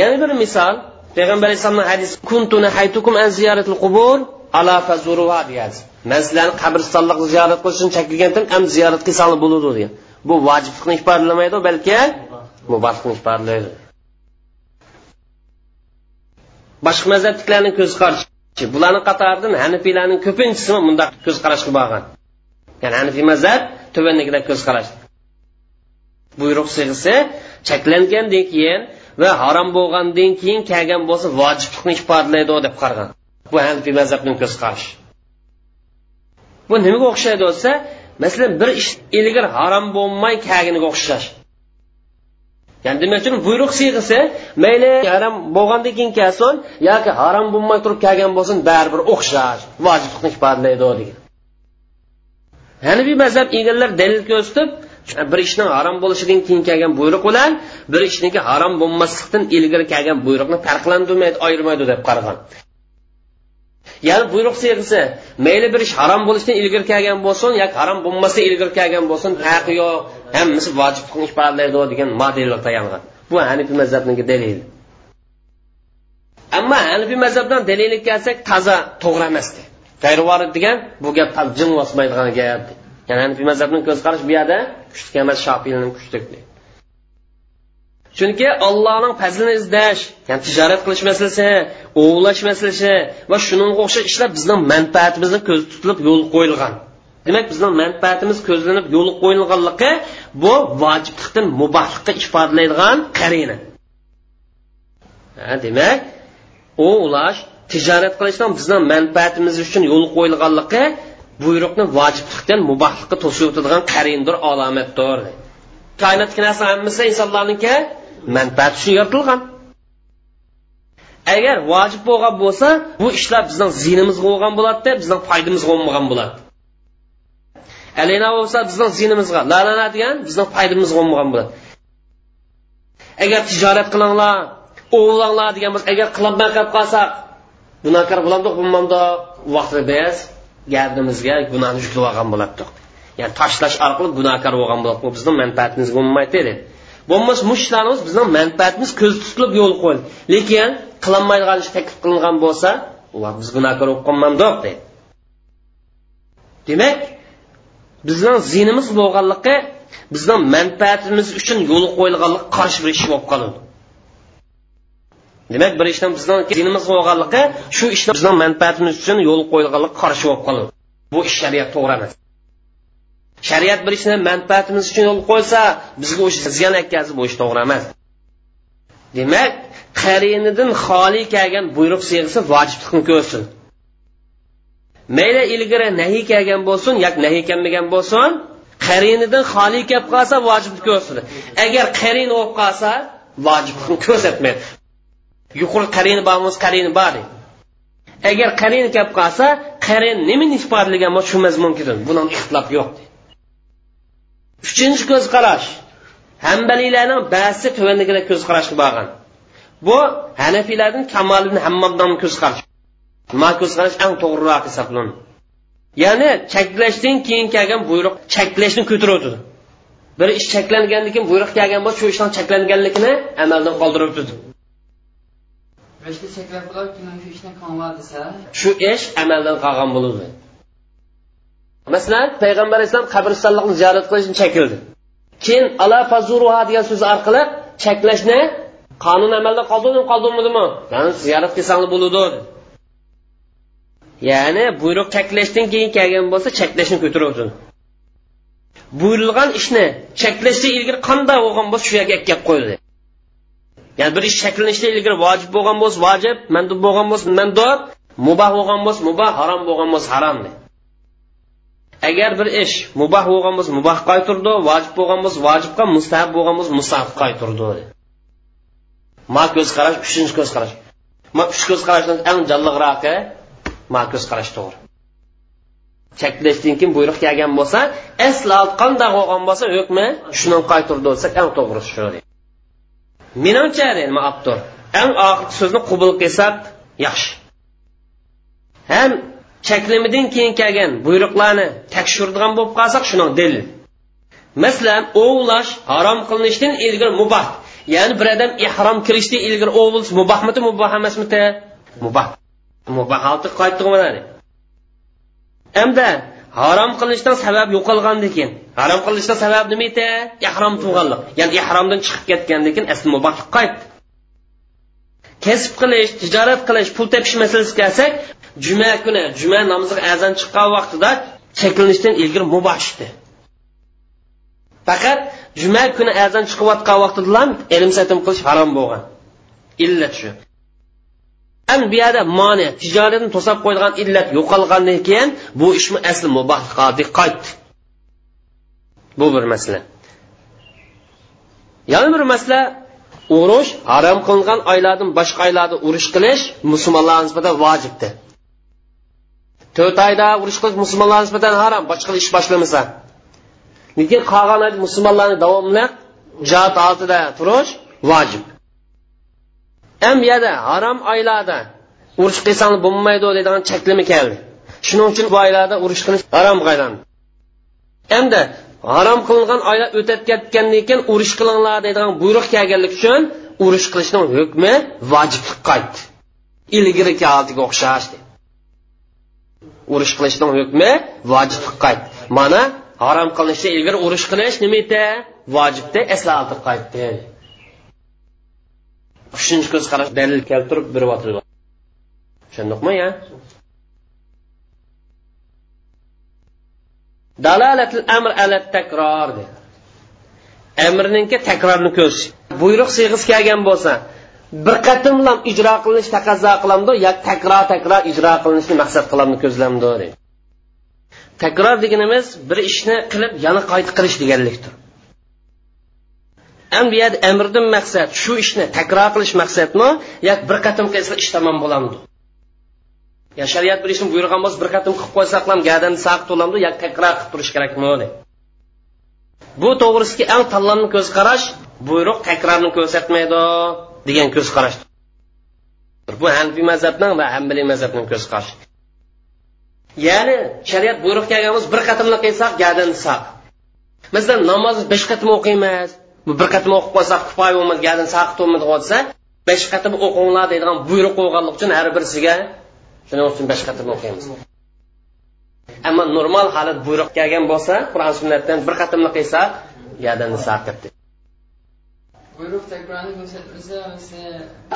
yana bir misol payg'ambar alayhissalomni hadisi kuntuna haytukum an ziyaratil qubur? Ala fazuruha deyadi man sizlarni qabristonlikni ziyorat qilish uchun chekilgan am ziyorat qilsanglar bo'ladi degan bu vojiblikni ifodalamaydi balki mubahlikni ifodalaydi boshqa mazhabliklarning ko'z qarashi bularni qatoridan hanafiylarning ko'pinchisi bundaq ko'z qarashga borgan ya'ni hanifiy mazhab tuvandagidek ko'z qarash. Buyruq sig'isi cheklangandan keyin va harom bo'lgandan keyin kelgan bo'lsa vojiblikni ifodalaydi deb qaragan bu hanifiy mazhabning ko'z qarashi. Bu nimaga o'xshaydi bo'lsa masalan bir ish ilgari harom bo'lmay kelganiga o'xshash. Ya'ni demak uchun buyruq siyg'isi mayli harom bo'lgandan keyin kelsin yoki harom bo'lmay turib kelgan bo'lsin baribir o'xshash vojiblikni ifodalaydi degan. Hanifiy mazhab egalari dalil ko'rsatib bir ishning harom bo'lishidan keyin kelgan buyruq bilan bir ishniki harom bo'lmaslikdan ilgari kelgan buyruqni farqlantirmaydi ayirmaydi deb qaragan. Ya'ni buyruq siyg'isi mayli bir ish harom bo'lishdan ilgari kelgan bo'lsin yoki harom bo'lmasa ilgari kelgan bo'lsin farqi yo'q hammasi vojib ifodalaydi degan modelga tayangan bu hanifiy mazhabniki dalili. Ammo hanifiy mazhabdan dalilga kelsak toza to'g'ri emas g'ayrivorid degan bu gap jin bosmaydigan gap ya'ni hanifiy mazhabning ko'z qarashi bu yerda kuchli emas shofiyning kuchli chunki allohning fazlini izlash ya'ni tijorat qilish masalasi ovlash masalasi va shunga o'xshash ishlar bizning manfaatimizni ko'z tutilib yo'l qo'yilgan. Demak bizning manfaatimiz ko'zlanib yo'l qo'yilganligi bu vojiblikdan mubahlikqa ifodalaydigan qarina. Demak ovlash tijorat qilishdan bizning manfaatimiz uchun yo'l qo'yilganligi buyruqni vojiblikdan mubahlikka to'sib o'tadigan qarindir alomatdir. Koinotdagi narsa hammasi insonlarniki manfaat uchun yaratilgan. Agar vojib bo'lgan bo'lsa bu ishlar bizning zinimizga bo'lgan bo'ladi bizning foydamizga bo'lmagan bo'ladi. Alina bo'lsa bizning zinimizga lalana degan bizning foydamizga bo'lmagan bo'ladi. Agar tijorat qilinglar ovlanglar degan bo'lsa agar qilolmay qolib qolsak gunohkor bo'lamdiq bo'lmamdi vaqtida biz gardimizga gunohni yuklab olgan bo'ladi ya'ni tashlash orqali gunohkor bo'lgan bo'ladi bu bizni manfaatimizga bo'lmaydi dedi bo'lmasa mushlarimiz bizni manfaatimiz ko'z tutilib yo'l qo'ydi lekin qilinmaydigan ish taklif qilingan bo'lsa ular biz gunohkor bo'lib qolmandoq deydi demak bizning zinimiz bo'lganligi bizning manfaatimiz uchun yo'l qo'yilganlik qarshi bir ish bo'lib qoladi. Demak bir ishdan bizning dinimiz bo'lganligi shu ishda bizning manfaatimiz uchun yo'l qo'yilganlik qarshi bo'lib qoladi. Bu ish shariat to'g'ri emas. Shariat bir ishni manfaatimiz uchun yo'l qo'ysa bizga o'sha ziyon yetkazib bu ish to'g'ri emas. Demak qarinidan xoli kelgan buyruq siyg'isi vojiblikni ko'rsin. Mayli ilgari nahiy kelgan bo'lsin yoki nahiy kelmagan bo'lsin qarinidan xoli kelib qolsa vojibni ko'rsin. Agar qarin bo'lib qolsa vojiblikni ko'rsatmaydi yuqori qarini bormiz qarini bor agar qarin kelib qolsa qarin nimani ifodalagan bo'lsa shu mazmunga buni ixtilof yo'q uchinchi ko'z qarash hambaliylarning ba'zi tuvandagilar ko'z qarashga borgan bu hanafiylardan kamoliddin hammomdan ko'z qarash ma ko'z qarash eng to'g'riroq hisoblanadi. Ya'ni cheklashdan keyin kelgan buyruq cheklashni ko'tarib bir ish cheklangandan keyin buyruq kelgan bo'lsa shu ishdan cheklanganligini amaldan qoldirib o'tadi shu ish amaldan qolgan bo'ladi masalan payg'ambar alayhissalom qabristonlikni ziyorat qilishni chekildi. Keyin ala fazuruha degan so'z orqali cheklashni qonun amalda qoldimi qoldirmadimi? Ya'ni ziyorat qilsanglar bo'ladi ya'ni buyruq cheklashdan keyin kelgan bo'lsa cheklashni ko'taradi buyurilgan ishni chaklashdan ilgari qanday bo'lgan bo'lsa shu yerga kelib qo'ydi ya'ni bir ish shakllanishdan ilgari vojib bo'lgan bo'lsa vojib mandub bo'lgan bo'lsa mandub muboh bo'lgan bo'lsa muboh harom bo'lgan bo'lsa harom agar bir ish mubah bo'lgan bo'lsa mubah qaytirdi vojib bo'lgan bo'lsa vojibga mustahab bo'lgan bo'lsa mustahab qaytirdi. Ma ko'z qarash uchinchi ko'z qarash. Ma uch ko'z qarashdan eng jonliqrog'i ma ko'z qarash to'g'ri. Cheklashdan keyin buyruq kelgan bo'lsa asli qanday bo'lgan bo'lsa hukmi shuni qaytirdi desak eng to'g'risi shu menimcha deydi abdur eng oxirgi so'zni qubul qilsak yaxshi. Ham chaklimidan keyin kelgan buyruqlarni tekshiradigan bo'lib qolsak shuning dalil masalan ovlash harom qilinishdan ilgari mubah. Ya'ni bir odam ihrom kirishdan ilgari ovlish mubahmidi mubah emasmidi? Mubah. Mubah holda qaytib hamda harom qilinishdan sabab yo'qolgandan keyin harom qilinishdan sabab nima edi? Ihrom tug'anliq ya'ni ihromdan chiqib ketgandan keyin asli mubohlik qaytdi. Kasb qilish tijorat qilish pul tepish masalasiga kelsak juma kuni juma namoziga azon chiqqan vaqtida cheklanishdan ilgari muboh ishdi. Faqat juma kuni azon chiqayotgan vaqtida ilm satim qilish harom bo'lgan. Illat shu. Ham bu yerda moni tijoratni to'sab qo'ydigan illat yo'qolgandan keyin bu ishmi asli muboh qaytdi. Bu bir masala. Yana bir masala urush harom qilingan oylardan boshqa oylarda urush qilish musulmonlarga nisbatan vojibdir. To'rt oyda urush qilish musulmonlarga nisbatan harom boshqa ish boshlamasa. Lekin qolgan musulmonlarni davomli jihat oldida turish vojib. Ham bu harom oylarda urush qilsang bo'lmaydi deydigan cheklama keldi shuning uchun bu oylarda urush qilish harom aylandi hamda harom qilingan oylar o'tib ketgandan keyin urush qilinglar deydigan buyruq kelganligi uchun urush qilishning hukmi vojiblik qaytdi ilgiriki holatiga o'xshashdi urush qilishning hukmi vojibga qaytdi. Mana harom qilinishdan ilgari urush qilish nima edi? Vojibda eslati qaytdi. Uchinchi ko'z qarash dalil keltirib beryotdi tushundikmi ya? Dalalatil amr ala takror amrninki takrorni ko'rish buyruq siyg'isi kelgan bo'lsa bir qatimlam ijro qilinish taqozo qilamdi yo takror takror ijro qilinishni maqsad qilamdi ko'zlamdi deydi. Takror deganimiz bir ishni qilib yana qayta qilish deganlikdir. Ham bu yerda amrdan maqsad shu ishni takror qilish maqsadmi yo bir qatim qilsa ish tamom bo'lamdi? Ya shariat bir ishni buyurgan bo'lsa bir qatim qilib qo'ysak ham gadan saq to'lamdi yo takror qilib turish kerakmi bu to'g'risida eng tanlanma ko'z qarash buyruq takrorni ko'rsatmaydi. Degan ko'z qarash bu hanfiy mazhabning va hambaliy mazhabning ko'z qarash ya'ni shariat buyruq kelgan bir qatimli qilsak gadan saq. Masalan namozni besh qatim o'qiymiz bu bir qatim o'qib qolsak kifoya bo'lmadi gadan saq bo'lmadi desa besh qatim o'qinglar deydigan buyruq qo'yganlik uchun har birisiga shuning uchun besh qatim o'qiymiz. Ammo normal holat buyruq kelgan bo'lsa qur'on sunnatdan bir qatimli qilsa gadan saqib buyruq takrorni ko'rsatmasa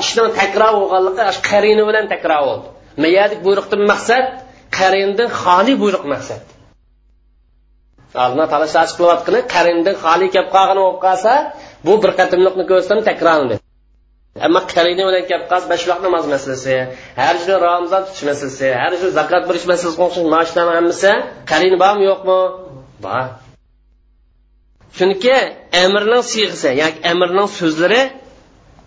ishni takror bo'lganligi qarini bilan takror bo'ldi. Mayadik buyruqdan maqsad qarindan xoli buyruq maqsad. Alloh taolo shart qilyotgani qarindan xoli kelib qolgan bo'lib qolsa bu bir qatimliqni ko'rsam takrorlandi ammo qarini bilan kelib qolsa besh vaqt namoz masalasi har yili ramazon tutish masalasi har yili zakot berish masalasiga o'xshash mana shularni hammasi qarini bormi yo'qmi? Bor. Chunki amirning siyg'isi yoki amirning so'zlari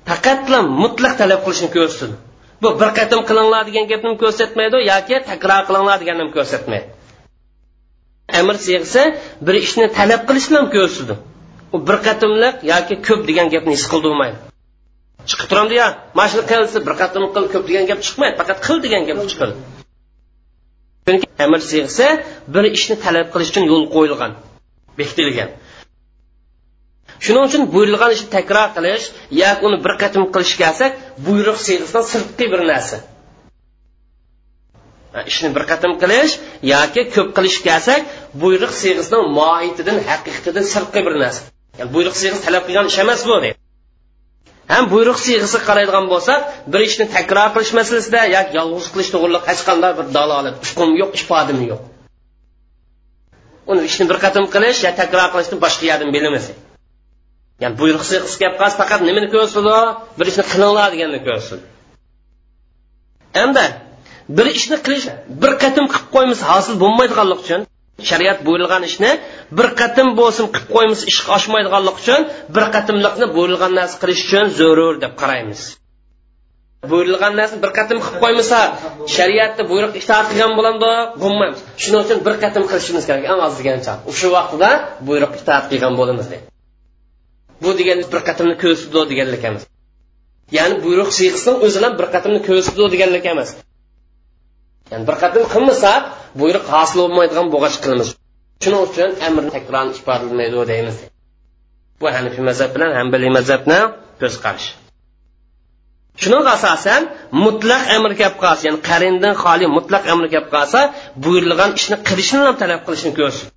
faqatla mutlaq talab qilishni ko'rsatadi bu bir qatim qilinglar degan gapni ko'rsatmaydi yoki takror qilinglar deganni ko'rsatmaydi. Amr siyg'isi bir ishni talab qilishni ham ko'rsatadi u bir qatimliq yoki ko'p degan gapni his qildirmaydi chiqib turamdi ya mana shuni qilsa bir qatim qil ko'p degan gap chiqmaydi faqat qil degan gap chiqadi. Chunki amr siyg'isi bir ishni talab qilish uchun yo'l qo'yilgan bekitilgan. Shuning uchun buyurilgan ishni takror qilish yoki uni bir qatim qilish kelsak buyruq siyg'isidan sirtqi bir narsa. Ishni bir qatim qilish yoki ko'p qilish kelsak buyruq siyg'isidan mohiyatidan haqiqatidan sirtqi bir narsa. Yani buyruq siyg'isi talab qilgan ish emas bu deydi ham buyruq siyg'isi qaraydigan bo'lsak bir ishni takror qilish masalasida yoki yolg'iz qilish to'g'riliq hech qanday bir dalolat uchqum yo'q ifodami yo'q. Uni ishni bir qatim qilish yo takror qilishni boshqa yerdan bilmasak ya'ni buyruqsiz qilib kelib qolsa faqat nimani ko'rsatdi bir ishni qilinglar deganni ko'rsatdi endi bir ishni qilish bir qatim qilib qo'ymiz hosil bo'lmaydiganlik uchun shariat buyurilgan ishni bir qatim bo'lsin qilib qo'ymiz ish oshmaydiganlik uchun bir qatimliqni buyurilgan narsa qilish uchun zarur deb qaraymiz. Buyurilgan narsani bir qatim qilib qo'ymasa shariatni buyruq itoat qilgan bo'ladi bo'lmaymiz. Shuning uchun bir qatim qilishimiz kerak eng oz degancha o'sha vaqtda buyruq itoat qilgan bo'lamiz deydi. Bu degani bir qatimni ko'rsatdi deganlik emas ya'ni buyruq siyg'isini o'zi ham bir qatimni ko'rsatdi deganlik emas ya'ni bir qatim qilmasak buyruq hosil bo'lmaydigan bo'lg'ach qilamiz. Shuning uchun amrni takroran ifodalanmaydi deymiz. Bu hanifiy mazhab bilan hambaliy mazhabni ko'z qarashi shuning asosan mutlaq amr kelib qolsa ya'ni qarindan xoli mutlaq amr kelib qolsa buyurilgan ishni qilishni ham talab qilishni ko'rsin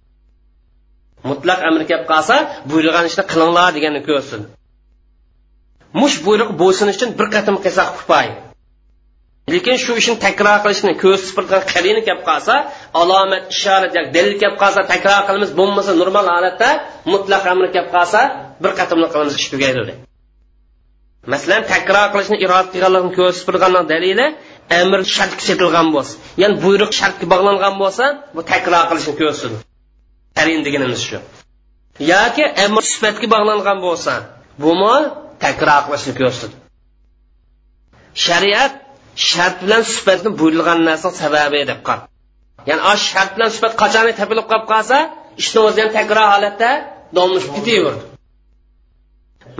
mutlaq amr kelib qolsa buyurgan ishni qilinglar deganni ko'rsin. Mush buyruq bo'ysunish uchun bir qatim qilsa kifoya lekin shu ishni takror qilishni ko'z supurgan kelib qolsa alomat ishorat yoki dalil kelib qolsa takror qilamiz bo'lmasa normal holatda mutlaq amr kelib qolsa bir qatimni qilamiz ish tugaydi masalan takror qilishni iroda qilganligini ko'rsatgan dalili amr shartga setilgan bo'lsa ya'ni buyruq shartga bog'langan bo'lsa bu takror qilishni ko'rsin. Qarin deganimiz shu. Yoki amr sifatga bog'langan bo'lsa bumi takror qilishni ko'rsin shariat shart bilan sifatni buyurilgan narsa sababi deb qol ya'ni a shart bilan sifat qachon topilib qolib qolsa ishni o'zi ham takror holatda domlashib ketaverdi.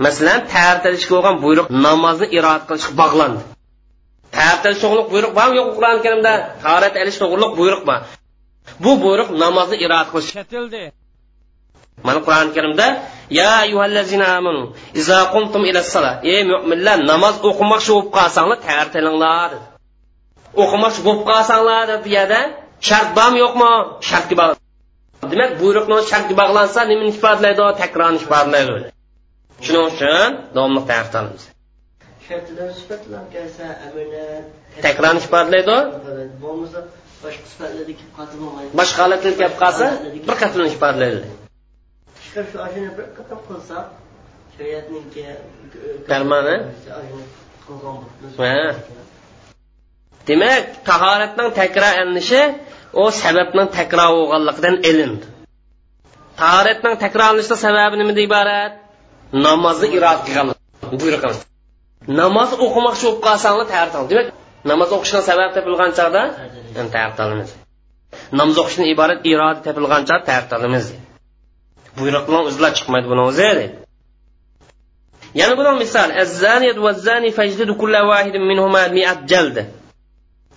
Masalan tartilishga bo'lgan buyruq namozni iroat qilishga bog'landi. Tartilish to'g'riliq buyruq bormi yo'q qur'oni karimda? Tahorat ilish to'g'riliq buyruq bor. Bu buyruq namozni iroat qilish. Ketildi. Mana qur'oni karimda ya ayyuhallazina amanu iza qumtum ila salat ey mo'minlar namoz o'qimoqchi bo'lib qolsanglar tartilinglar. O'qimoqchi bo'lib qolsanglar deb bu yerda shart bormi yo'qmi? Shartga bog'lan demak buyruqni shartga bog'lansa nimani ifodalaydi? Takrorni ifodalaydi shuning uchun davomli tartamiz takrorni ifodalaydi bo'lmasa boshqa sifatlarda kelib qolsa bo'lmaydi boshqa holatlar kelib qolsa bir ifodalaydi shukur shu oshini bir qatam qilsak shariatniki farmoni demak tahoratning takror ilinishi u sababning takror bo'lganligidan ilindi. Tahoratning takrorlanishni sababi nimada iborat? Namozni iroat qilgan buyruq namoz o'qimoqchi bo'lib qolsanglar demak namoz o'qishdan sabab topilgan chog'da tahorat namoz o'qishdan iborat iroda topilgan chog'da tahorat buyruq bilan o'zlar chiqmaydi buni o'zi yana buning misol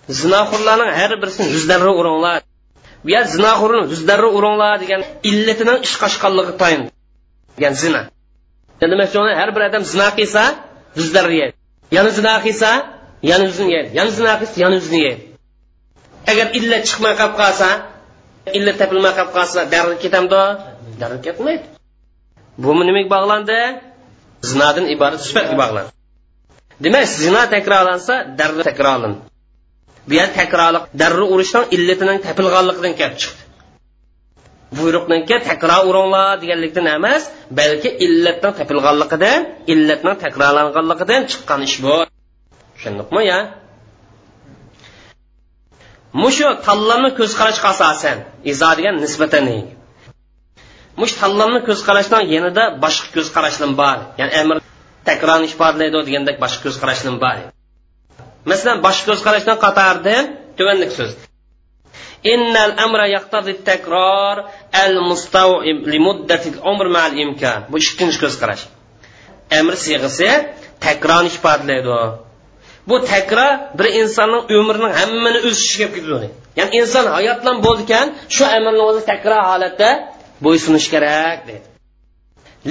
zinoxurlarning har birisini yuz darra uringlar bu yer zinoxurni yuz darra uringlar degan illatining ish qoshqanligi tayin degan zina. Demak har bir odam zino qilsa yuz darra yeydi yana zino qilsa yana yuzini yeydi yana zino qilsa yana yuzini yeydi agar illat chiqmay qolib qolsa illat topilmay qolib qolsa darrov ketamdi darrov ketmaydi. Bu nimaga bog'landi? Zinodan iborat sifatga bog'landi. Demak zino takrorlansa darrov takrorlanadi bu yer takrorliq darrov urishdan illatining topilganligidan kelib chiqdi. Buyruqniki takror uringlar deganlikdan emas balki illatdan topilganligidan illatning takrorlanganligidan chiqqan ish bu. Tushundikmi ya? Mushu tanlamni ko'z qarashga asosan izo degan nisbatan mush tanlamni ko'z qarashdan yanada boshqa ko'z qarashlim bor. Ya'ni amr takrorni ifodalaydi degandek boshqa ko'z qarashlim bor. Masalan boshqa ko'z qarashdan qatordan tuvanlik so'z. Innal amra يقتضي takror المستوعب لمدة العمر مع الإمكان umr ma al bu ikkinchi ko'z qarash amr siyg'isi takrorni ifodalaydi bu takror bir insonning umrining hammani o'z ishiga ketadi ya'ni inson hayot bilan bo'lgan shu amalni o'zi takror holatda bo'ysunish kerak deydi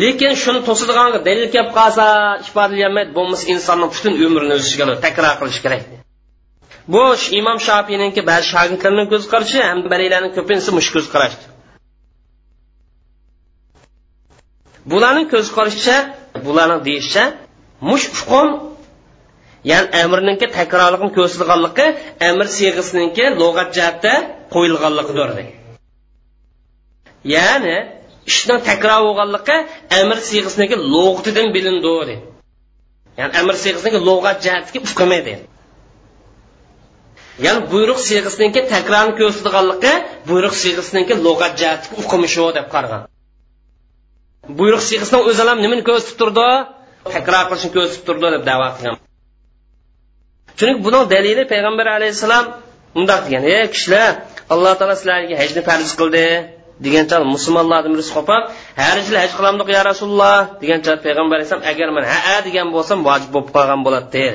lekin shuni to'sadigan dalil kelib qolsa ifodalayolmaydi bo'lmasa insonni butun umrini o'z ishiga takror qilish kerak bu imom shofiyninki ba'zi shogirdlarning ko'z qarashi hambariylarning ko'pinchasi mush ko'z qarashdi. Bularning ko'z qarashicha bularni deyishicha mush hukm ya'ni amrniki takrorligini ko'rsatilganligi amr siyg'isininki lug'at jihatda qo'yilganligidir ya'ni ishning takror bo'lganligi amr siyg'isiniki lug'atidan bilindi ya'ni amr siyg'isiniki lug'at jihatga hukmi ya'ni buyruq siyg'isiniki takrorni ko'rsatganligi buyruq siyg'isiniki lug'at jihatga hukmi deb qaragan buyruq siyg'isini o'zi ham nimani ko'rsatib turdi takror qilishni ko'rsatib turdi deb davo qilgan. Chunki buning dalili payg'ambar alayhissalom bundoq degan ey kishilar alloh taolo sizlarga hajni farz qildi degancha musulmonlarni birisi qopib har yili haj qilamdiq ya rasululloh degancha payg'ambar alayhisalom agar man ha degan bo'lsam vojib bo'lib qolgan bo'ladi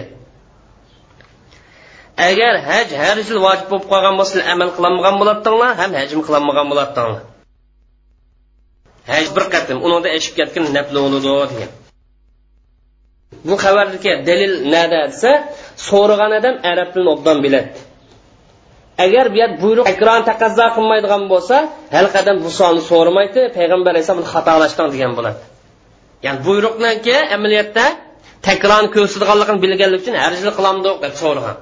agar haj har yil vojib bo'lib qolgan bo'lsa amal qilolmagan bo'ladinglar ham hajm qilolmagan bo'ladinglar haj bir qatim unida eshib ketgan nafli bo'ladi degan. Bu xabardagi dalil nada desa so'ragan odam arab tilini obdan biladi. Agar bu yer buyruq takrorni taqozo qilmaydigan bo'lsa hal qadam bu sonni so'ramaydi payg'ambar alayhissalom buni xatolashgan degan bo'ladi. Ya'ni buyruqniki amaliyotda takrorni ko'rsatganligini bilganlik uchun har yili qilamdi deb so'ragan.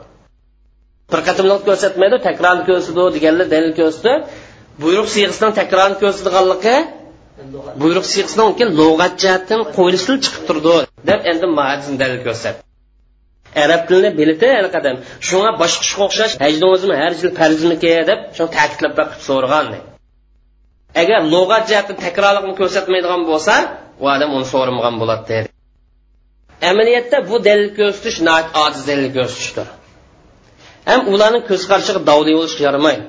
Bir qatimliq ko'rsatmaydi takrorni ko'rsatdi deganlar dalil ko'rsatdi. Buyruq siyg'isidan takrorni ko'rsatganligi buyruq siyg'isidan keyin lug'at jihatdan qo'yilishi chiqib turdi deb endi dalil ko'rsatdi. Arab tilini biladi hali qadam shunga boshqishga o'xshash hajdingizmi har yil farzmiki deb shuni ta'kidlab baqib so'ragan agar lug'at jihatdan takrorlikni ko'rsatmaydigan bo'lsa u odam uni so'ramagan bo'ladi amaliyotda bu dalil ko'rsatish ojiz dalil ko'rsatishdir. Ham ularning ko'z qarashiga davli bo'lishga yaramaydi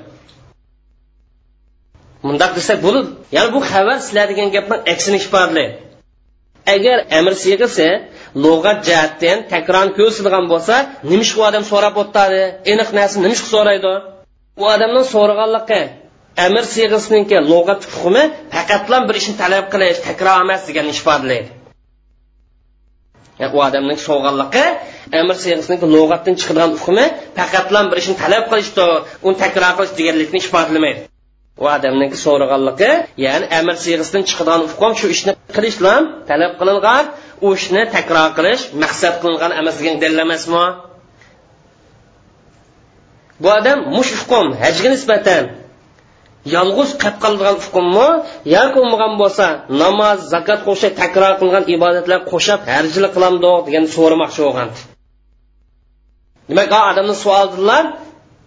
mundoq desak bo'ladi ya'ni bu xabar sizlar degan gapni aksini ifodalaydi agar amr siyg'isi lug'at jihatdan takron ko'rsilgan bo'lsa nimish u odam so'rab o'tadi? Aniq narsa nimish so'raydi? U odamdan so'raganligi amir siyg'isiniki lug'at hukmi faqatlan bir ishni talab qilish takror emas degan ifodalaydi e, u odamning so'rganligi amir siyg'isiniki lug'atdan chiqadigan hukmi faqatlan bir ishni talab qilishdi uni takror qilish deganlikni ifodalamaydi u odamniki so'raganligi ya'ni amir siyg'isidan chiqadigan hukm shu ishni qilishlam talab qilingan u ishni takror qilish maqsad qilingan emas degan dalil emasmi bu odam mush hukm hajga nisbatan yolg'iz qilib qoladigan hukmmi yoki bo'lmagan bo'lsa namoz zakot qo'shib takror qilgan ibodatlar qo'shib harjilik qilamdi degan so'ramoqchi bo'lgan. Demak odamni savoldilar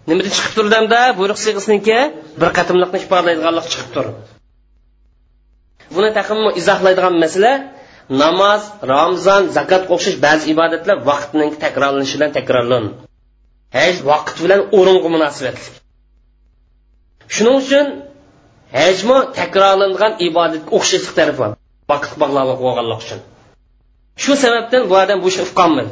nimadan chiqib turdimda buyruq siyg'isniki bir qatimliqni ifodalaydiganlik chiqib tur buni taqim izohlaydigan masala namoz ramzon zakot o'xshash ba'zi ibodatlar vaqtning takrorlanishi bilan takrorlan haj vaqt bilan o'ringa munosabatli shuning uchun hajmi takrorlangan ibodatga o'xshashlik tarafi vaqt bog'liq bo'lganlik uchun. Shu sababdan bu odam bu ishni uqqanmadi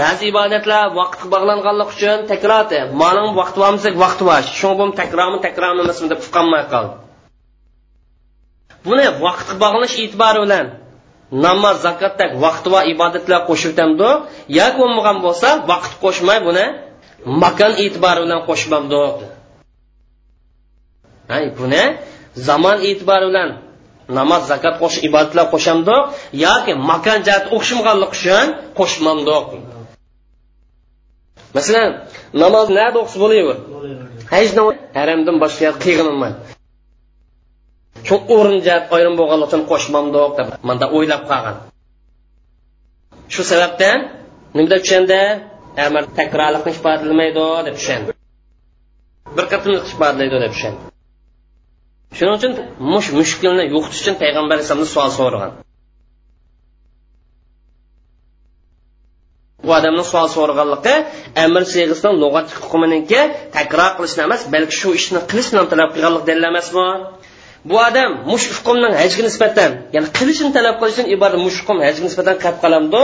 ba'zi ibodatlar vaqtga bog'langanlik uchun takror mana vaqt bormasa vaqt bor shu takrormi takrormi emasmi? deb uqqanmay qoldi. Buni vaqtga bog'lash e'tibori bilan namoz zakotdek vaqti va ibodatlar qo'shibtamdi yoki bo'lmagan bo'lsa vaqt qo'shmay buni makon e'tibori bilan qo'shmamdi buni zamon e'tibori bilan namoz zakot qo'sh ibodatlar qo'shamdi yoki makon jihati o'xshamaganligi uchun qo'shmamdi masalan namoz nada o'qisa bo'laver hech haramdan boshqa qiyg'inolmaydi shu o'rin jihat ayrim bo'lganligi uchun qo'shmamdiq deb manda o'ylab qolgan. Shu sababdan nima deb tushandi amir takrorlikni ifodalamaydi deb tushundi. Bir qatimlik ifodalaydi deb tushundi. Shuning uchun mush mushkulni yo'qotish uchun payg'ambar alayhisalomdan savol so'ragan. Bu odamni savol so'raganligi amir siyg'isidan lug'at hukminiki takror qilishni emas balki shu ishni qilish bilan talab qilganlik dalil emasmi bu odam mush hajga nisbatan ya'ni qilishini talab qilishdan iborat mush hajga nisbatan qilib qolamdi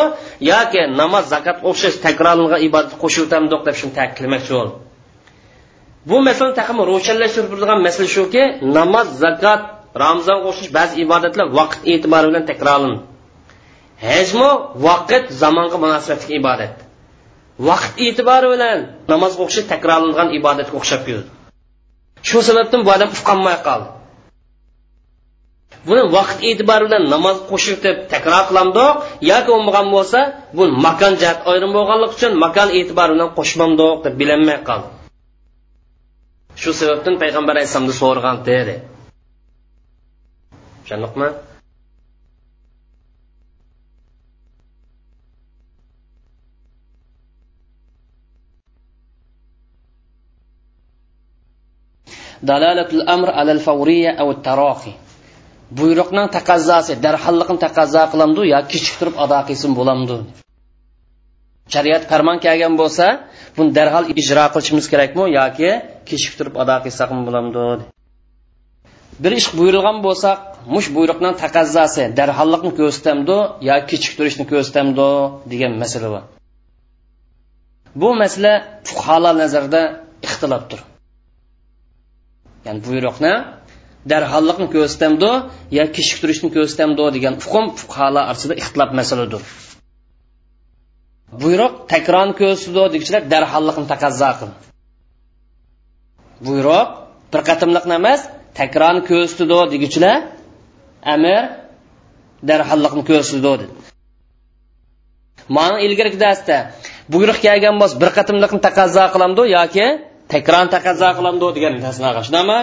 yoki namoz zakot o'xshash takrorlangan ibodat qo'shiltamdiq deb shuni ta'kidlamoqchi bo'ldi bu masalani taqim ro'shanlashtirib turadigan masala shuki namoz zakot ramzon o'xshash ba'zi ibodatlar vaqt e'tibori bilan takrorlanadi. Hajmu vaqt zamonga munosabatli ibodat. Vaqt e'tibori bilan namozga o'xshash takrorlangan ibodatga o'xshab keldi. Shu sababdan bu odam uqqanmay qoldi. Buni vaqt e'tibori bilan namoz qo'shib deb takror qilamdoq yoki bo'lmagan bo'lsa bu makon jihat ayrim bo'lganligi uchun makon e'tibori bilan qo'shmamdoq deb bilinmay qoldi. Shu sababdan payg'ambar alayhissalomni so'rgan dedi. Tushundiqmi? Dalalatul amr alal favriya aw taraxi buyruqning taqazzosi darholliqni taqazzo qilamdi yo kechiktirib ado qilsin bo'lamdi shariat farmon kelgan bo'lsa buni darhol ijro qilishimiz kerakmi yoki kechiktirib ado qilsakmi bo'lamdi bir ish buyurilgan bo'lsa mush buyruqning taqazzosi darholliqni ko'rsatamdi yo kechiktirishni ko'rsatamdi degan masala bor. Bu masala fuqarolar nazarida ixtilofdir. Ya'ni buyruqni darhollikni ko'rsatamdi yo kechiktirishni ko'rsatamdi degan hukm fuqarolar orasida ixtilof masaladir. Buyruq takrorni ko'rsatdi degichilar darhollikni taqazzo qil buyruq bir qatimliq emas takrorni ko'rsatdi deguchilar amir darhollikni ko'rsatdi dedi. Mana ilgarigi darsda buyruq kelgan bo'lsa bir qatimliqni taqozo qilamdi yoki takrorni taqozo qilamdi degan shundami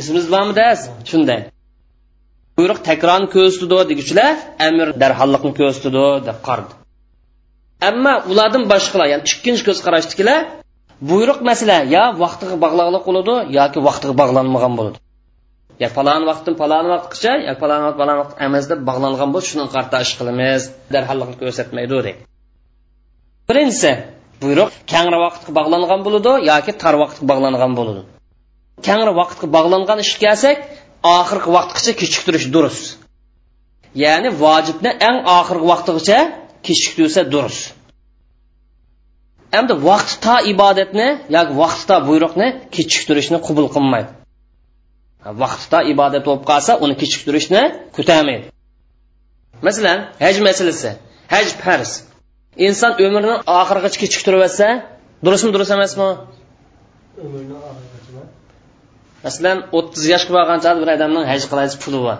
esimiz bormi dars shunday. Buyruq takrorni ko'rsatdi deguchilar amir darholliqni ko'rsatdi deb qardi. Ammo ulardan boshqalar ya'ni ikkinchi ko'z qarashdikilar buyruq masala yo vaqtiga bog'liqlik bo'ladi yoki vaqtiga bog'lanmagan bo'ladi. Ya falon vaqtdan falon vaqtgacha yo falon vaqt falon vaqt emas deb bog'langan bo'lsa shuni qarta ish qilamiz darholliqni ko'rsatmaydi deydi birinchisi buyruq kangri vaqtga bog'langan bo'ladi yoki tar vaqtga bog'langan bo'ladi. Kangri vaqtga bog'langan ishga kelsak oxirgi vaqtgacha kechiktirish durust. Ya'ni vojibni eng oxirgi vaqtigacha kechiktirsa durust. Endi vaqtda ibodatni yoki vaqtda buyruqni kechiktirishni qabul qilmaydi. Vaqtda ibodat bo'lib qolsa uni kechiktirishni ko'tarmaydi masalan haj masalasi haj farz. Inson umrini oxirigacha kechiktirib yotsa durustmi durust emasmi? Umrni masalan o'ttiz yoshga borgan chog'da bir odamning haj qiladigan puli bor.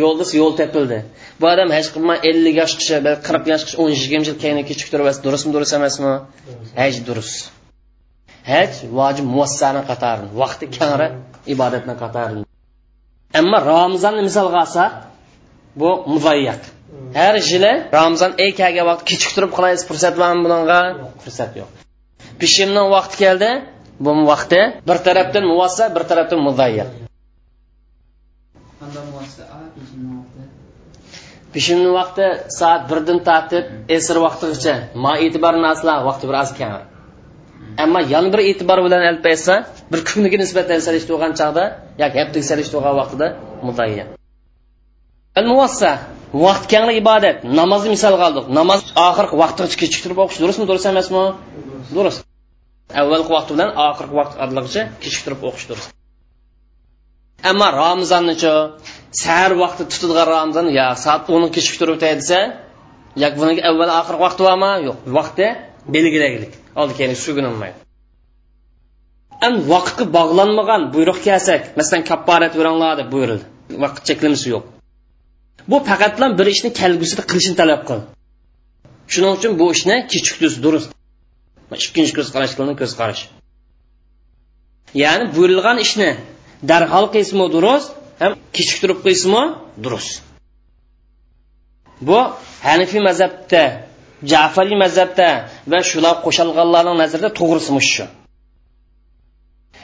Yo'lda yo'l topildi bu odam haj qilmay ellik yoshgacha qirq yoshgacha o'n yigirma yil keyin kechiktirib durustmi durust emasmi? Haj durust. Haj vojib muvassani qatori vaqti kangra ibodatni qatori ammo ramazonni misolga olsak bu muvayyaq har yili ramazon ey kelgan vaqt kechiktirib qilaysiz fursat bormi bunga? Fursat yo'q. Pishimning vaqti keldi bu vaqti bir tarafdan muvassa bir tarafdan muvayyaq pishimni vaqti. Soat birdan tortib esir vaqtigacha ma e'tibor naslar vaqti biroz kam. Ammo yana bir e'tibor bilan olib aytsa bir kuniga nisbatan solishtirgan chog'da yoki haftaga solishtirgan vaqtida mudayyan. Al muvassa vaqt kengli ibodat. Namozni misolga oldik namoz oxirgi vaqtigacha kechiktirib o'qish durustmi durust emasmi? Durust avvalgi vaqt bilan oxirgi vaqt oraligicha kechiktirib o'qishdir. Ammo ramazonnichi sahar vaqti tutilgan ramazon yo soat o'n kechiktirib o'tay desa yoki buni avval oxirgi vaqti bormi? Yo'q vaqti belgilaylik. Oldi keyin sugunilmaydi an vaqtga bog'lanmagan buyruq kelsak masalan kapparat beringlar deb buyurildi. Vaqt cheklamasi yo'q. Bu faqat bilan bir ishni kelgusida qilishni talab qil. Shuning uchun bu ishni kechiktish durust. Ikkinchi ko'z qarash ko'z qarash ya'ni buyurilgan ishni darhol qilsimi durust ham kechiktirib qo'ysimi durust. Bu hanifiy mazhabda jafariy mazhabda va shular qo'shilganlarning nazarida to'g'risi shu?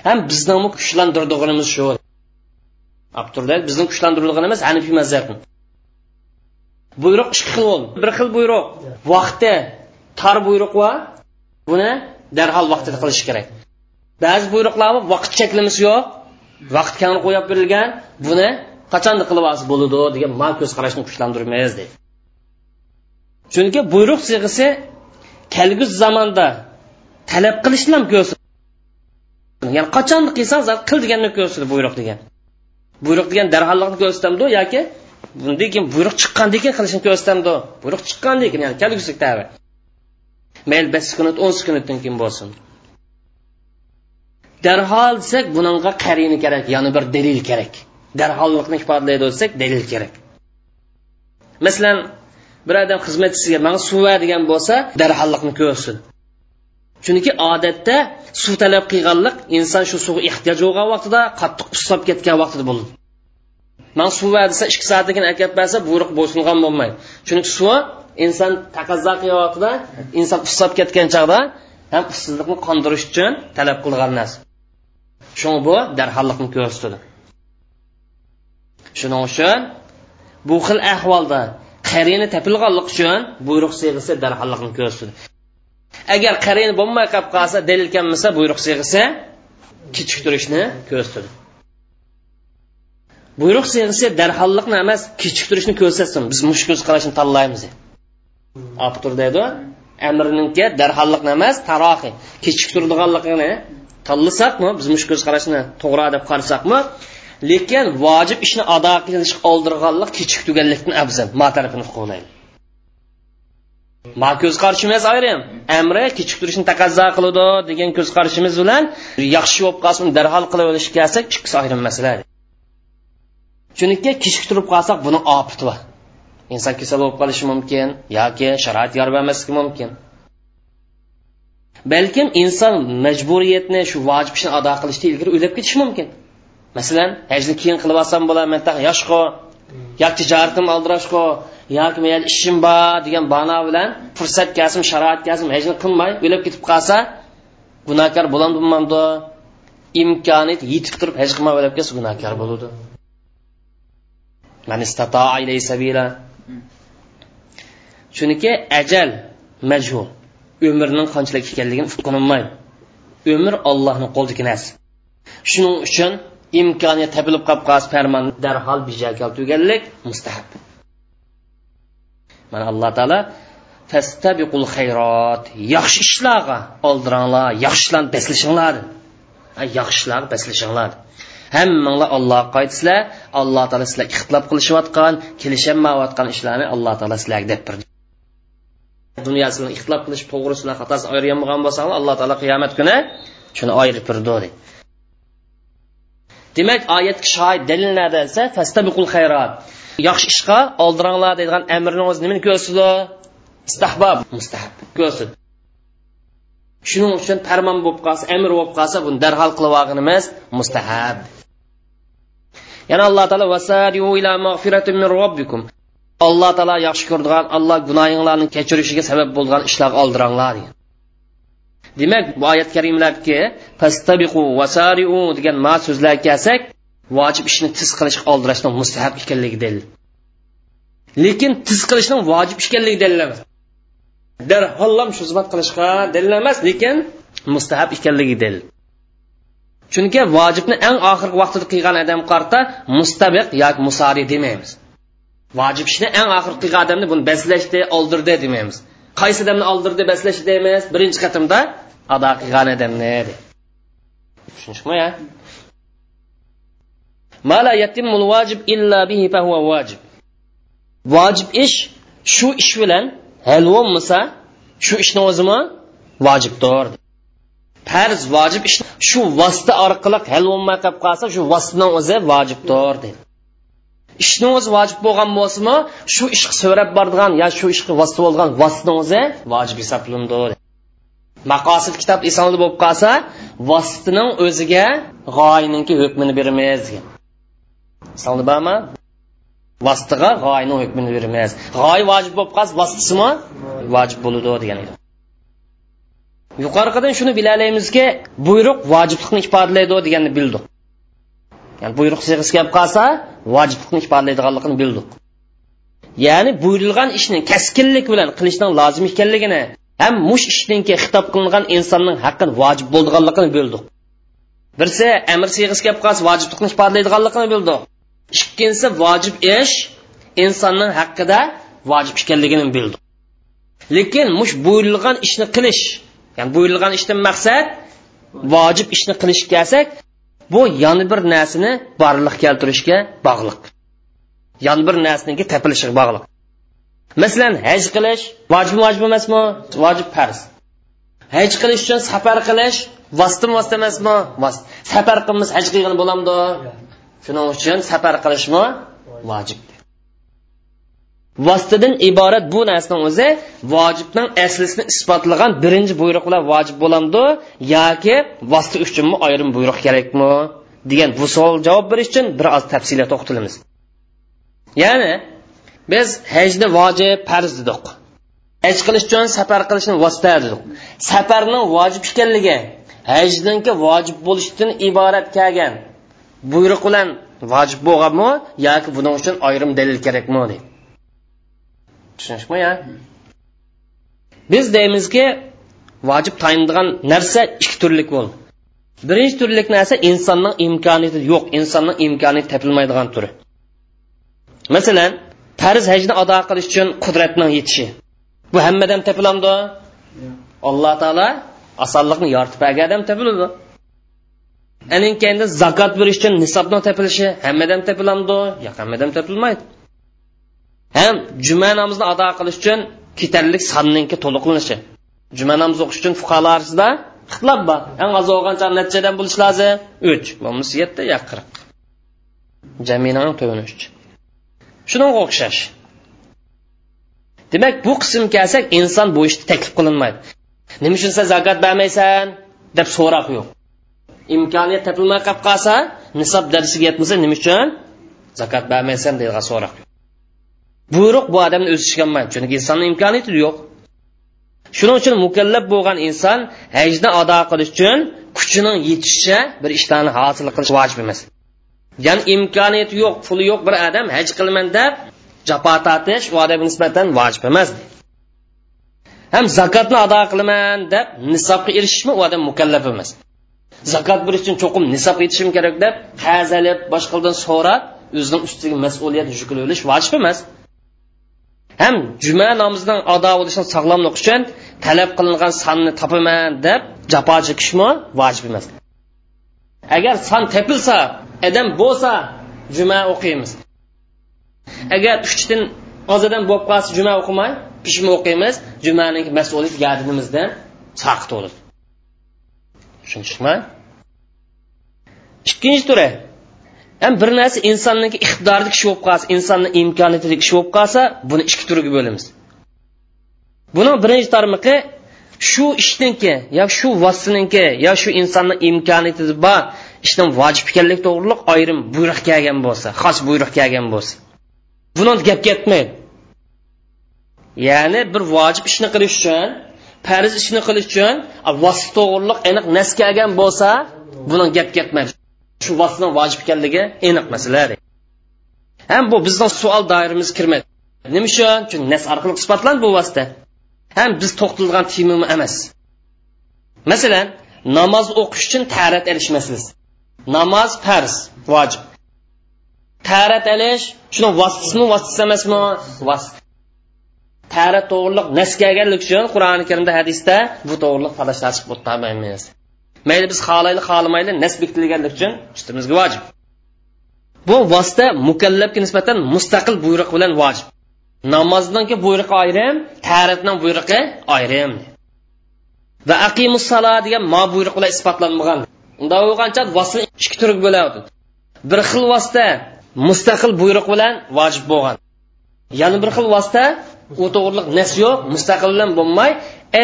Ham bizni kuchlantirdig'imiz shu? Abturda bizni kuchlantirganimiz hanifiy mazhabni buyruq ikki xil bo'ldi. Bir xil buyruq. Vaqti tar buyruq va buni darhol vaqtida qilish kerak. Ba'zi buyruqlarni vaqt cheklamasi yo'q vaqt kamroq qo'yib berilgan buni qachonda qilib olsa bo'ladi degan mal ko'z qarashni kuchlantirmaymiz deydi. Chunki buyruq sig'isi kelgusi zamonda talab qilishni ham ko'rsatadi. Ya'ni qachon qilsang qil deganni ko'rsatadi buyruq degan. Buyruq degan darhollikni ko'rsatamdi yoki bundan keyin buyruq chiqqandan keyin qilishni ko'rsatamdi buyruq chiqqandan keyin ya'ni kelgusi tabi mayli besh sekund o'n sekunddan keyin bo'lsin. Darhol desak buningga qarini kerak yana bir dalil kerak. Darhollikni ifodalaydi desak dalil kerak. Masalan bir odam xizmatchisiga mana suv degan bo'lsa darhollikni ko'rsin. Chunki odatda suv talab qilganlik inson shu suvga ehtiyoj bo'lgan vaqtida qattiq ushlab ketgan vaqtida bo'ladi man suv desa ikki soatdan keyin akab bersa buyruq bo'ysungan bo'lmaydi. Chunki suv inson taqozo qilgan inson ushlab ketgan chog'da ham ussizlikni qondirish uchun talab qilgan narsa. Shuning bu darhollikni ko'rsatadi. Shuning uchun bu xil ahvolda qarini topilganlik uchun buyruq siyg'isi darhollikni ko'rsatadi. Agar qarini bo'lmay qolib qolsa dalil kelmasa buyruq siyg'isi kechiktirishni ko'rsatadi. Buyruq siyg'isi darhollikni emas kechiktirishni ko'rsatsin. Biz mush ko'z qarashni tanlaymiz. Hmm. avtor deydi amrniki darhollikni emas tarohi. Kechiktirdiganligini tanlasaqmi biz mush ko'z qarashni to'g'ri deb qarasaqmi lekin vojib ishni ado qilish oldirganlik kechiktirganlikdan afzal. Ma tarafini qo'llaydi ma ko'z qarashimiz ayrim. Amri kechiktirishni taqozo qiladi degan ko'z qarashimiz bilan yaxshi bo'lib qolsin darhol qilib olish kelsak ikkisi ayrim masala. Chunki kechiktirib qolsak buni opiti bor inson kasal bo'lib qolishi mumkin yoki sharoit yor bermasligi mumkin. Balkim inson majburiyatni shu vojib ishni ado qilishda ilgari o'ylab ketishi mumkin. Masalan hajni keyin qilib olsam bo'lar man yoshqo yoki tijoratim aldirashqo yoki men ishim bor degan bano bilan fursat kelsin sharoit kelsin hajni qilmay o'ylab ketib qolsa gunohkor bo'lamdi bo'lmamdi imkoniyat yetib turib haj qilmay o'ylab kelsa gunohkor bo'ladi chunki ajal majhul. Umrning qanchalik ekanligini qilinmaydi umr ollohni qo'lidagi narsa shuning uchun imkoniyat topilib qolib qolsa farmon darhol bija keltirganlik mustahab. Mana alloh taolo fastabiqul xayrot yaxshi ishlarga oldiringlar yaxshi ishlarni beslashinglar yaxshi ishlarga beslashinglar hammanglar allohga qaytsizlar alloh taolo sizlar ixtilob qilishayotgan kelishamayotgan ishlarni alloh taolo sizlarga deb berdi dunyosini ixtilof qilish to'g'risidan xatosi ayirgan bo'lsanglar alloh taolo qiyomat kuni shuni ayirib berdi demak oyatga shoid dalil nada desa fastabiqul xayrat yaxshi ishga oldiringlar deydigan amrni o'zi nimani ko'rsatdi? Istahbob. Mustahab ko'rsatdi. Shuning uchun farmon bo'lib qolsa amr bo'lib qolsa buni darhol qilib olganimiz mustahab. Yana alloh taolo vasariu ila mag'firatin min robbikum. Alloh taolo yaxshi ko'rdigan alloh gunohinglarni kechirishiga sabab bo'lgan ishlarga oldiranglar demak bu oyat karimlarga pastabiqu vasariu degan ma so'zlar kelsak vojib ishni tiz qilishga oldirashdan mustahab ekanligi dalil lekin tiz qilishning vojib ekanligi dalil emas darhollam shu xizmat qilishga dalil emas lekin mustahab ekanligi dalil chunki vojibni eng oxirgi vaqtida qilgan odam qarta mustabiq yoki musari demaymiz. Vojib ishni eng oxirgi qilgan odamni buni baslashdi oldirdi demaymiz. Qaysi odamni oldirdi baslashdi deymiz birinchi qatimda ado qilgan odamni tushunishmi ya? Mala yatimul vojib illa bihi fahuva vojib. Vojib ish shu ish bilan hal bo'lmasa shu ishni o'zimi vojibdir. Farz vojib ish shu vosita orqali hal bo'lmay qolib qolsa shu vositani o'zi vojibdir dedi. Ishni o'zi vojib bo'lgan bo'lsimi shu ishni so'rab bordigan yo shu ishga vosita bo'lgan vositani o'zi vojib hisoblanadi maqosid kitob isonli bo'lib qolsa vositaning o'ziga g'oyiniki hukmini beramiz degan eslandi bormi vositaga g'oyani hukmini beramiz g'oy vojib bo'lib qolsa vositasimi vojib bo'ladi degan edi. Yuqoridan shuni bilalamizki buyruq vojiblikni ifodalaydi deganni bildik. Ya'ni buyruq sig'isi kelib qolsa vojiblikni ifodalaydiganligini bildik. Ya'ni buyurilgan ishni kaskinlik bilan qilishning lozim ekanligini ham mush ishninki xitob qilingan insonning haqqini vojib bo'lganligini bildik. Birsi amr sig'is kelib qolsa vojiblikni ifodalaydiganligini bildik. Ikkinchisi vojib ish insonning haqqida vojib ekanligini bildik. Lekin mush buyurilgan ishni qilish ya'ni buyurilgan ishdan maqsad vojib ishni qilish kelsak bu yana bir narsani borliq keltirishga bog'liq. Yana bir narsaniki tepilishiga bog'liq. Masalan haj qilish vojib vojib emasmi? Vojib farz. Haj qilish uchun safar qilish vositami vosita emasmi? Safar qilmas haj qilgan bo'lamdi shuning uchun safar qilishmi? Vojib vositadan iborat bu narsani o'zi vojibning aslisini isbotlagan birinchi buyruqlar vojib bo'lamdi yoki vosita uchunmi ayrim buyruq kerakmi? degan bu savol javob berish uchun bir oz tafsilot ya'ni biz hajni vojib farz dedik. Haj qilish uchun safar qilishni vosita dedik. Safarning vojib ekanligi hajninki vojib bo'lishidan iborat kelgan buyruq bilan vojib bo'lganmi yoki buning uchun ayrim dalil kerakmi deydi. Tushunishmi ya biz deymizki vojib tayinlagan narsa ikki turlik bo'ldi. Birinchi turlik narsa insonning imkoniyati yo'q insonning imkoniyati topilmaydigan turi masalan farz hajni ado qilish uchun qudratning yetishi. Bu hammadan topilamdi alloh taolo osonlikni yoritib bergan odam topiladi anin keyin zakot berish uchun nisobni topilishi hammadan topilamdi yo'q hammadan topilmaydi ham juma namozini ado qilish uchun ketarlik sonninki to'liqlanishi juma namozi o'qish uchun fuqarolar orasida ixtilof bor eng oz o'lgancha nechadan bo'lishi lozim uch bo'lmasa yetti yo qirq jaminang to'ni uch shunga o'xshash demak bu qism kelsak inson bu ishni taklif qilinmaydi nima uchun sen zakot bermaysan deb so'roq yo'q imkoniyat topilmay qolib qolsa nisob darsiga yetmasa nima uchun zakot bermaysan deydigan so'roq buyruq bu odamni o'z ishiga olmaydi chunki insonni imkoniyati yo'q. Shuning uchun mukallab bo'lgan inson hajni ado qilish uchun kuchining yetishicha bir ishlarni hosil qilish vojib emas. Ya'ni imkoniyati yo'q puli yo'q bir odam haj qilaman deb jafo tortish u odamga nisbatan vojib emas. Ham zakotni ado qilaman deb nisobga erishishmi u odam mukallaf emas. Zakot berish uchun cho'qim nisob yetishim kerak deb hazalib boshqalardan so'rab o'zining ustiga mas'uliyat yuklab olish vojib emas. Ham juma namozidan ado bo'lishini sog'lomlik uchun talab qilingan sonni topaman deb jafo chekishmi vojib emas. Agar son topilsa adam bo'lsa juma o'qiymiz. Agar uchdan ozadan bo'lib qolsa juma o'qimay pishma o'qiymiz jumaning mas'uliyat yadinimizdan saqit bo'ladi tushunishmi ikkinchi turi. Ham bir narsa insonniki iqtidorida kishi bo'lib qolsa insonni imkoniyatida kishi bo'lib qolsa buni ikki turga bo'lamiz. Buni birinchi tarmoqi shu ishninki yo shu vositaninki yo shu insonni imkoniyati bor ishni vojib ekanlik to'g'riliq ayrim buyruq kelgan bo'lsa xos buyruq kelgan bo'lsa. Buni gap ketmaydi. Ya'ni bir vojib ishni qilish uchun farz ishni qilish uchun vosita to'g'riliq aniq nas kelgan bo'lsa buni gap ketmaydi. Shu vositaning vojib ekanligi aniq masala ham bu bizning savol doiramiz kirmaydi nima uchun? Chunki nas orqali isbotlandi bu vosita ham biz to'xtalgan temimi emas. Masalan namoz o'qish uchun tarat ilish masalasi namoz farz vojib. Tarat ilish shuni vositasimi vositasi emasmi? Vosita tarat to'g'riliq nas kelganlik uchun qur'oni karimda hadisda bu to'g'riliq talashlar chiqib o'tmaymiz mayli biz xohlaylik xohlamaylik nas bekitilganlik uchun ustimizga vojib. Bu vosita mukallabga nisbatan mustaqil buyruq bilan vojib. Namozniki buyruqi ayrim taratning buyrug'i ayrim. Va aqimus salo degan ma buyruq bilan isbotlanmagan. Unda bo'lgancha vosita ikki turga bo'ladi bir xil vosita mustaqil buyruq bilan vojib bo'lgan. Yana bir xil vosita u to'g'riliq nas yo'q mustaqil bilan bo'lmay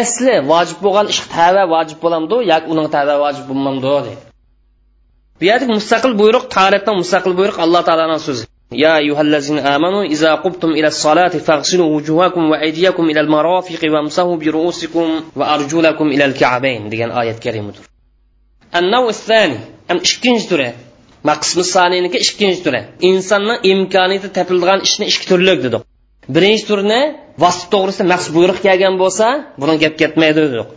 asli vojib bo'lgan ish tava vojib bo'lamdi yoki uning tava vojib bo'lmamdi deydi bu yerda mustaqil buyruq tarixdan mustaqil buyruq alloh taoloning so'zi يا أيها الذين آمنوا إذا قمتم إلى الصلاة فاغسلوا وجوهكم وأيديكم إلى المرافق وامسحوا برؤوسكم وأرجلكم إلى الكعبين degan oyat karimadir النوع الثاني أم ikkinchi turi maqsmi soniyniki ikkinchi turi insonning imkoniyati topilgan ishni ikki turlik dedik birinchi turni vosita to'g'risida maqsad buyruq kelgan bo'lsa buni gap ketmaydi dedik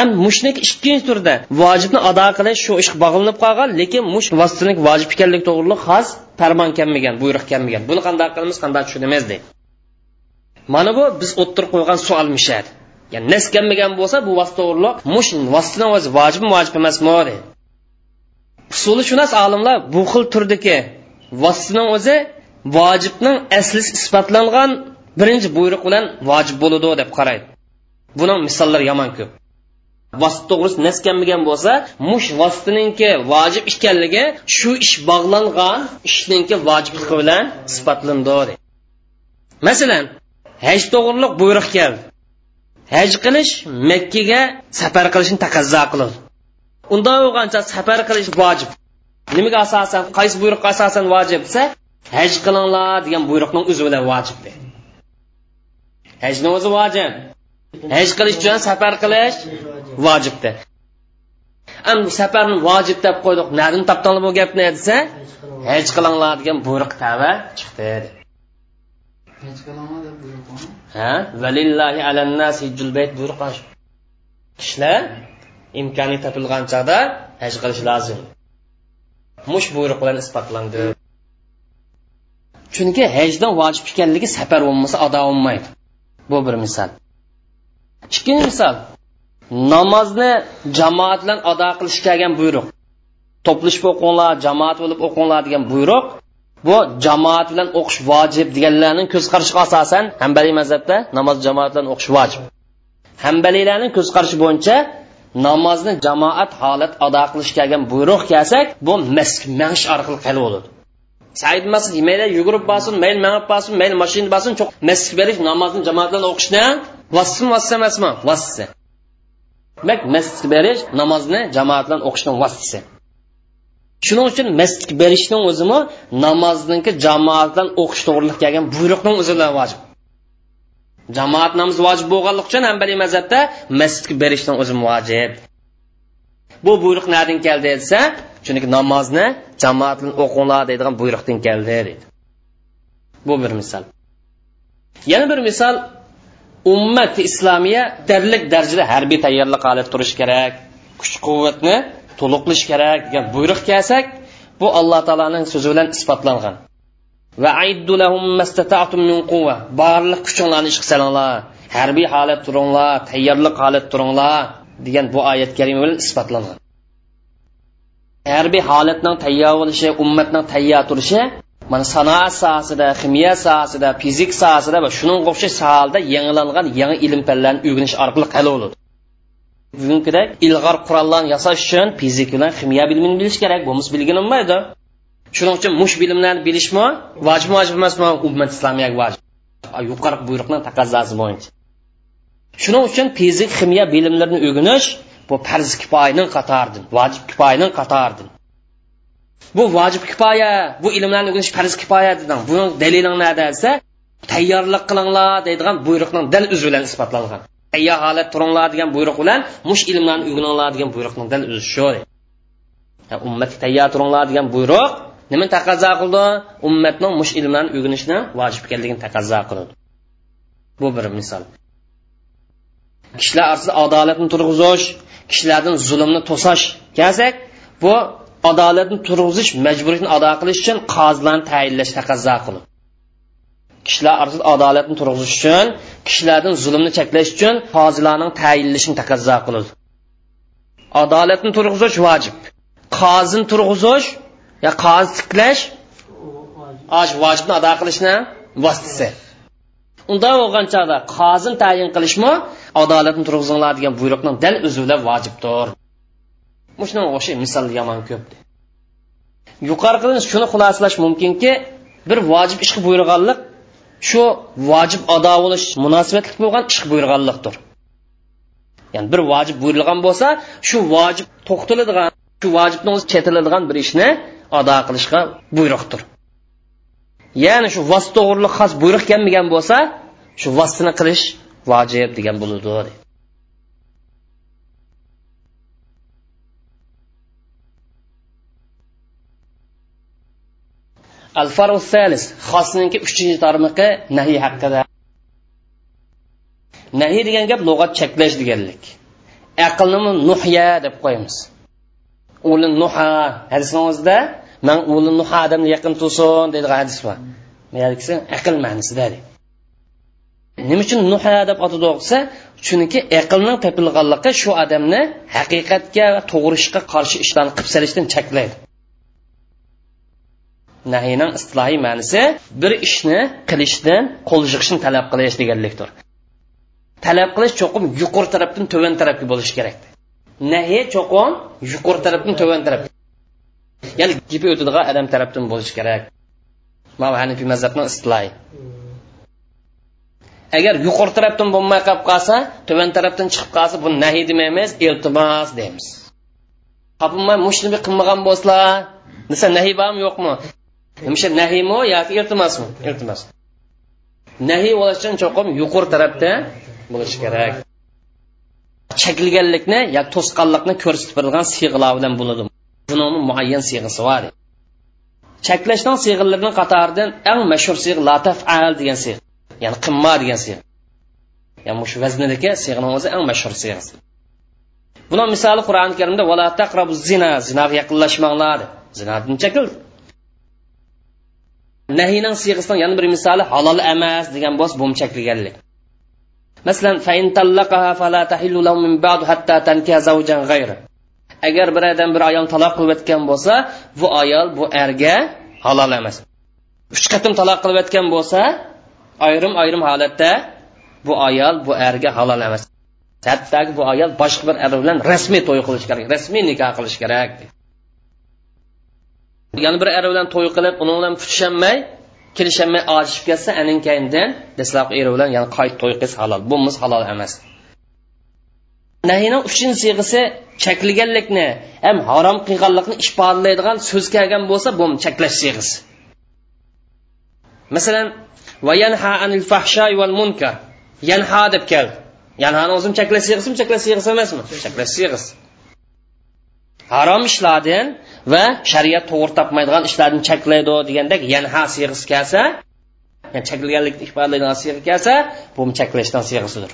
am mushnik ikkinchi turda vojibni ado qilish shu ishga bog'linib qolgan lekin mush vositalik vojib ekanligi to'g'riliq xos farmon kelmagan buyruq kelmagan. Buni qanday qilamiz qanday tushunamiz deydi. Mana bu biz o'ttirib qo'ygan savol mishad. Ya'ni nas kelmagan bo'lsa bu vosita to'g'riliq mush vositani o'zi vojibmi vojib emasmi deydi. Usuli shunas olimlar bu xil turdagi vositaning o'zi vojibning asli isbotlangan birinchi buyruq bilan vojib bo'ladi deb qaraydi. Buning misollari yomon ko'p. Vosita to'g'risida nas kelmagan bo'lsa mush vositaninki vojib ekanligi shu ish bog'langan ishninki vojibligi bilan isbotlandi masalan haj to'g'riliq buyruq keldi. Haj qilish makkaga safar qilishni taqozo qiladi. Unda bo'lgancha safar qilish vojib. Nimaga asosan qaysi buyruqqa asosan vojib desa haj qilinglar degan buyruqning o'zi bilan vojib hajni o'zi vojib. Haj qilish uchun safar qilish vojibda am safarni vojib deb qo'ydik nadan topdinglar bu gapni desa haj qilinglar degan buyruq tava chiqdi ha? Valillahi alannas hijjul bayt buyruq kishilar imkoniyat topilgan chog'da haj qilish lozim. Mush buyruq bilan isbotlandi chunki hajdan vojib ekanligi safar bo'lmasa ado bo'lmaydi. Bu bir misol. Ikkinchi misol. Namozni jamoat bilan ado qilish kelgan buyruq. To'plashib o'qinglar jamoat bo'lib o'qinglar degan buyruq bu jamoat bilan o'qish vojib deganlarning ko'z qarashiga asosan hambaliy mazhabda namoz jamoat bilan o'qish vojib. Hambaliylarning ko'z qarashi bo'yicha namozni jamoat holat ado qilish kelgan buyruq kelsak bu mask mangish orqali qilib bo'ladi. Said masjid mayli yugurib borsin mayli mangib borsin mayli mashinada borsin cho'q masjid berish namozni jamoat bilan o'qishni vassin vassa emasmi? Vassa demak masjidga berish namozni jamoat bilan o'qishni shuning uchun masjidga berishning o'zimi namozniki jamoat bilan o'qish to'g'riliq kelgan buyruqning o'zida vojib. Jamoat namoz vojib bo'lganligi uchun hambaliy mazhabda masjidga berishning o'zi vojib. Bu buyruq nadan keldi desa chunki namozni jamoat bilan o'qinglar deydigan buyruqdan keldi deydi. Bu bir misol yana bir misol ummati islomiya darlik darajada harbiy tayyorlik olib turish kerak kuch quvvatni to'liqlash kerak degan buyruq kelsak bu alloh taoloning so'zi bilan isbotlangan. Va barliq kuchinglarni ishga salinglar harbiy holat turinglar tayyorlik holat turinglar degan bu oyat karima bilan isbotlangan. Harbiy holatning tayyor bo'lishi ummatning tayyor turishi mana sanoat sohasida ximiya sohasida fizik sohasida va shuning o'xshash sohalarda yangilangan yangi ilm fanlarni o'rganish orqali hal bo'ladi bugungidek ilg'or qurollarni yasash uchun fizik bilan ximiya bilimini bilish kerak bo'lmasa bilgin bo'lmaydi shuning uchun mush bilimlarni bilishmi vojib vojib emasmi? Ummat islomiyaga vojib. Yuqori buyruqning taqozosi bo'yicha. Shuning uchun fizik ximiya bilimlarini o'rganish bu farz kifoyaning qatoridan vojib kifoyaning qatoridan bu vojib kifoya bu ilmlarni o'rganish farz kifoya dedim buni daliling nada desa tayyorlik qilinglar deydigan buyruqning dal o'zi bilan isbotlangan. Tayyor holat turinglar degan buyruq bilan mush ilmlarni o'rganinglar degan buyruqning dal o'zi shu. Ummat tayyor turinglar degan buyruq nima taqozo qildi? Ummatning mush ilmlarni o'rganishni vojib ekanligini taqozo qildi. Bu bir misol. Kishilar orasida adolatni turg'izish kishilardan zulmni to'sash kelsak bu adolatni turg'izish majburiyatni ado qilish uchun qozilarni tayinlash taqozo qiladi kishilar orasida adolatni turg'izish uchun kishilardan zulmni cheklash uchun qozilarning tayinlashini taqozo qiladi. Adolatni turg'izish vojib. Qozini turg'izish yo qozi tiklash vojibni ado qilishni vositasi. Unda bo'lgan chog'da qozini tayin qilishmi adolatni turg'izinglar degan buyruqning dal o'zi bilan vojibdir. Shunga o'sha misol yomon ko'p yuqoridan shuni xulosalash mumkinki bir vojib ishga buyurganlik shu vojib ado bo'lish munosabatli bo'lgan ishga buyurganlikdir. Ya'ni bir vojib buyurilgan bo'lsa shu vojib to'xtaladigan shu vojibni o'zi chetiladigan bir ishni ado qilishga buyruqdir. Ya'ni shu vos to'g'riliq xos buyruq kelmagan bo'lsa shu vosini qilish vojib degan bo'ludi al faru salis xosninki uchinchi tarmoqi nahiy haqida. Nahiy degan gap lug'at cheklash deganlik. Aqlni nuhya deb qo'yamiz. O'g'li nuha hadisni o'zida man o'g'li nuha odamni yaqin tursin deydigan hadis bor. Aql ma'nosida nima uchun nuha deb atadi o'qisa chunki aqlning topilganligi shu odamni haqiqatga to'g'ri ishga qarshi ishlarni qilib solishdan cheklaydi. Nahiyning istilohiy ma'nosi bir ishni qilishdan qo'l yig'ishni talab qilish deganlikdir. Talab qilish cho'qim yuqori tarafdan tuvan tarafga bo'lishi kerak. Nahiy cho'qim yuqori tarafdan tuvan taraf. Ya'ni gipi o'tadigan odam tarafdan bo'lishi kerak. Mana hanifiy mazhabni istilohi. Agar yuqori tarafdan bo'lmay qolib qolsa tuvan tarafdan chiqib qolsa bu nahiy demaymiz iltimos deymiz topilmay mushni qilmagan bo'lsalar desa nahiy bormi yo'qmi Hemşe nahiymi yoki iltimosmi? Iltimos. Nahiy bo'lish uchun cho'qim yuqori tarafda bo'lishi kerak. Chekilganlikni yoki to'sqanlikni ko'rsatib berilgan siyg'alar bilan bo'ladi. Buning muayyan siyg'asi bor. chaklashdan siyg'alarining qatoridan eng mashhur siyg'a la degan siyg'a, ya'ni qimma degan siyg'a. Ya'ni shu vaznidagi siyg'aning o'zi eng mashhur siyg'asi. buni misoli Qur'oni Karimda vala taqrabu zina, zinoga yaqinlashmanglar. Zinodan chekildi. nahiyning siyg'isining yana bir misoli halol emas degan bo'lsa bum chekilganlik masalan agar bir odam bir ayol taloq qilib o'tgan bo'lsa bu ayol bu erga halol emas uch qatim taloq qilib o'tgan bo'lsa ayrim ayrim holatda bu ayol bu erga halol emas. Hattoki bu ayol boshqa bir er bilan rasmiy to'y qilish kerak rasmiy nikoh qilish kerak. Yana bir er bilan to'y qilib uni bilan kutishanmay kelishanmay ochishib ketsa anin keyindan dastlabki eri bilan yana qayt to'y qilsa halol bo'lmasa halol emas. Nahiyning uchinchi siyg'isi cheklaganlikni ham harom qilganlikni ifodalaydigan so'z kelgan bo'lsa bu cheklash siyg'isi masalan va yanha anil fahshay val munkar. Yanha deb keldi yanhani o'zim cheklash siyg'isimi cheklash yig'isi emasmi? Cheklash siyg'isi harom ishlardan va shariat to'g'ri topmaydigan ishlarni cheklaydi degandek yanha siyg'isi kelsa cheklaganlikni ifodalaydigan siyg'a kelsa bu cheklashdan siyg'isidir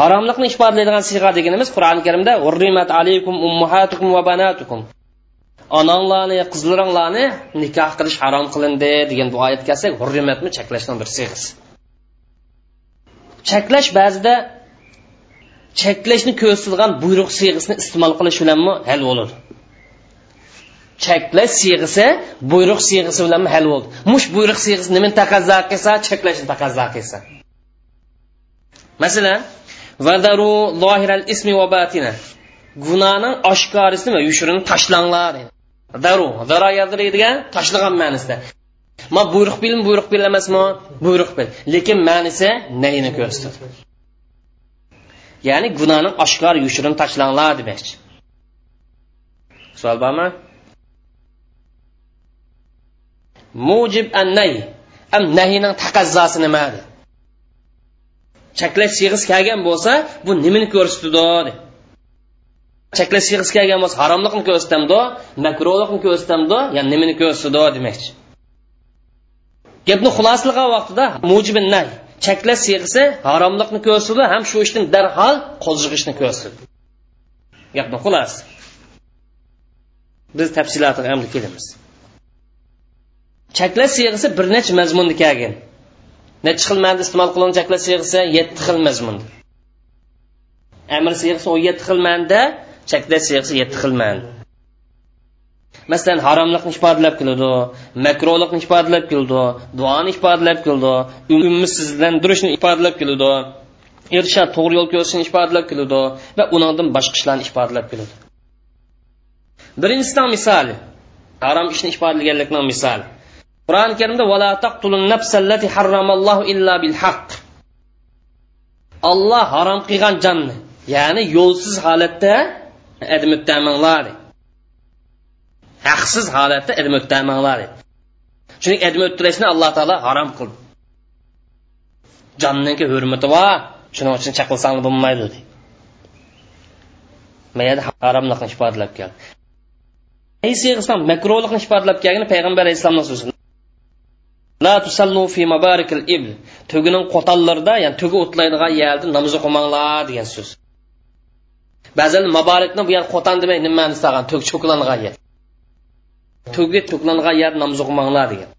haromlikni ifodalaydigan siyg'a deganimiz qur'oni karimda urrimat alaykum ummahatukum va banatukum. Onanglarni qizlaringlarni nikoh qilish harom qilindi degan bu oyat kelsak hurrimatni cheklashdan bir siyg'isi cheklash ba'zida cheklashni ko'rsatilgan buyruq siyg'isini iste'mol qilish bilanmi? Hal bo'ladi cheklash siyg'isi buyruq siyg'isi bilanmi? Hal bo'ldi. Mush buyruq siyg'isi nimani taqozo qilsa cheklashni taqozo qilsa. Masalan vadaru zohiral ismi va batina. Gunohning oshkorisini va yushirini tashlanglar. Daru daro degan tashlagan ma'nosida ma buyruq bilmi buyruq bil emasmi? Buyruq bil. Lekin ma'nisi nayini ko'rsatadi ya'ni gunohni oshkor yushirin tashlanglar demoqchi. Savol bormi? Mujib an nay am nahiyning taqazzosi nima cheklash siyg'isi kelgan bo'lsa bu nimani ko'rsatadi cheklash siyg'isi kelgan bo'lsa haromlikni ko'rsatamdi makruhlikni ko'rsatamdi ya'ni nimani ko'rsatadi demoqchi. Gapni xulosalig'a vaqtida mujibin nay cheklash siyg'isi haromlikni ko'rsatdi ham shu ishdan darhol qo'zg'ishni ko'rsatdi. Gapni xulosasi biz tafsilotiga endi kelamiz. Cheklash siyg'isi bir necha mazmunda kelgan. Necha xil ma'noda iste'mol qilingan cheklash siyg'isi yetti xil mazmunda. Amr siyg'isi o'n yetti xil ma'noda cheklash siyg'isi yetti xil masalan haromlikni ifodalab keladi makruhlikni ifodalab keladi duoni ifodalab keladi umidsizlantirishni ifodalab keladi irshad to'g'ri yo'l ko'rsatishni ifodalab keladi va undan boshqa ishlarni ifodalab keladi birinchisidan misoli harom ishni ifodalaganlikni misol qur'oni karimda vala taqtulun nafsallati harramallohu illa bil haqq olloh harom qilgan jonni ya'ni yo'lsiz holatda admuttamanglar haqsiz holatda ilm o'ttamanglar chunki ilm o'ttirishni alloh taolo harom qildi jonniki hurmati bor shuning uchun chaqilsang bo'lmaydi deydi mayada haromlikni ifodalab keldi. Islom makruhlikni ifodalab kelgan payg'ambar alayhissalomni so'zi la tusallu fi mabarikil ibl. Tugining qo'tallarida ya'ni tugi o'tlaydigan yerda namoz o'qimanglar degan so'z. Ba'zan mabarikni bu yer qo'tan demay nima ma'nosi to'k tug cho'klangan yer. Tugi to'klangan yer namoz o'qimanglar degan.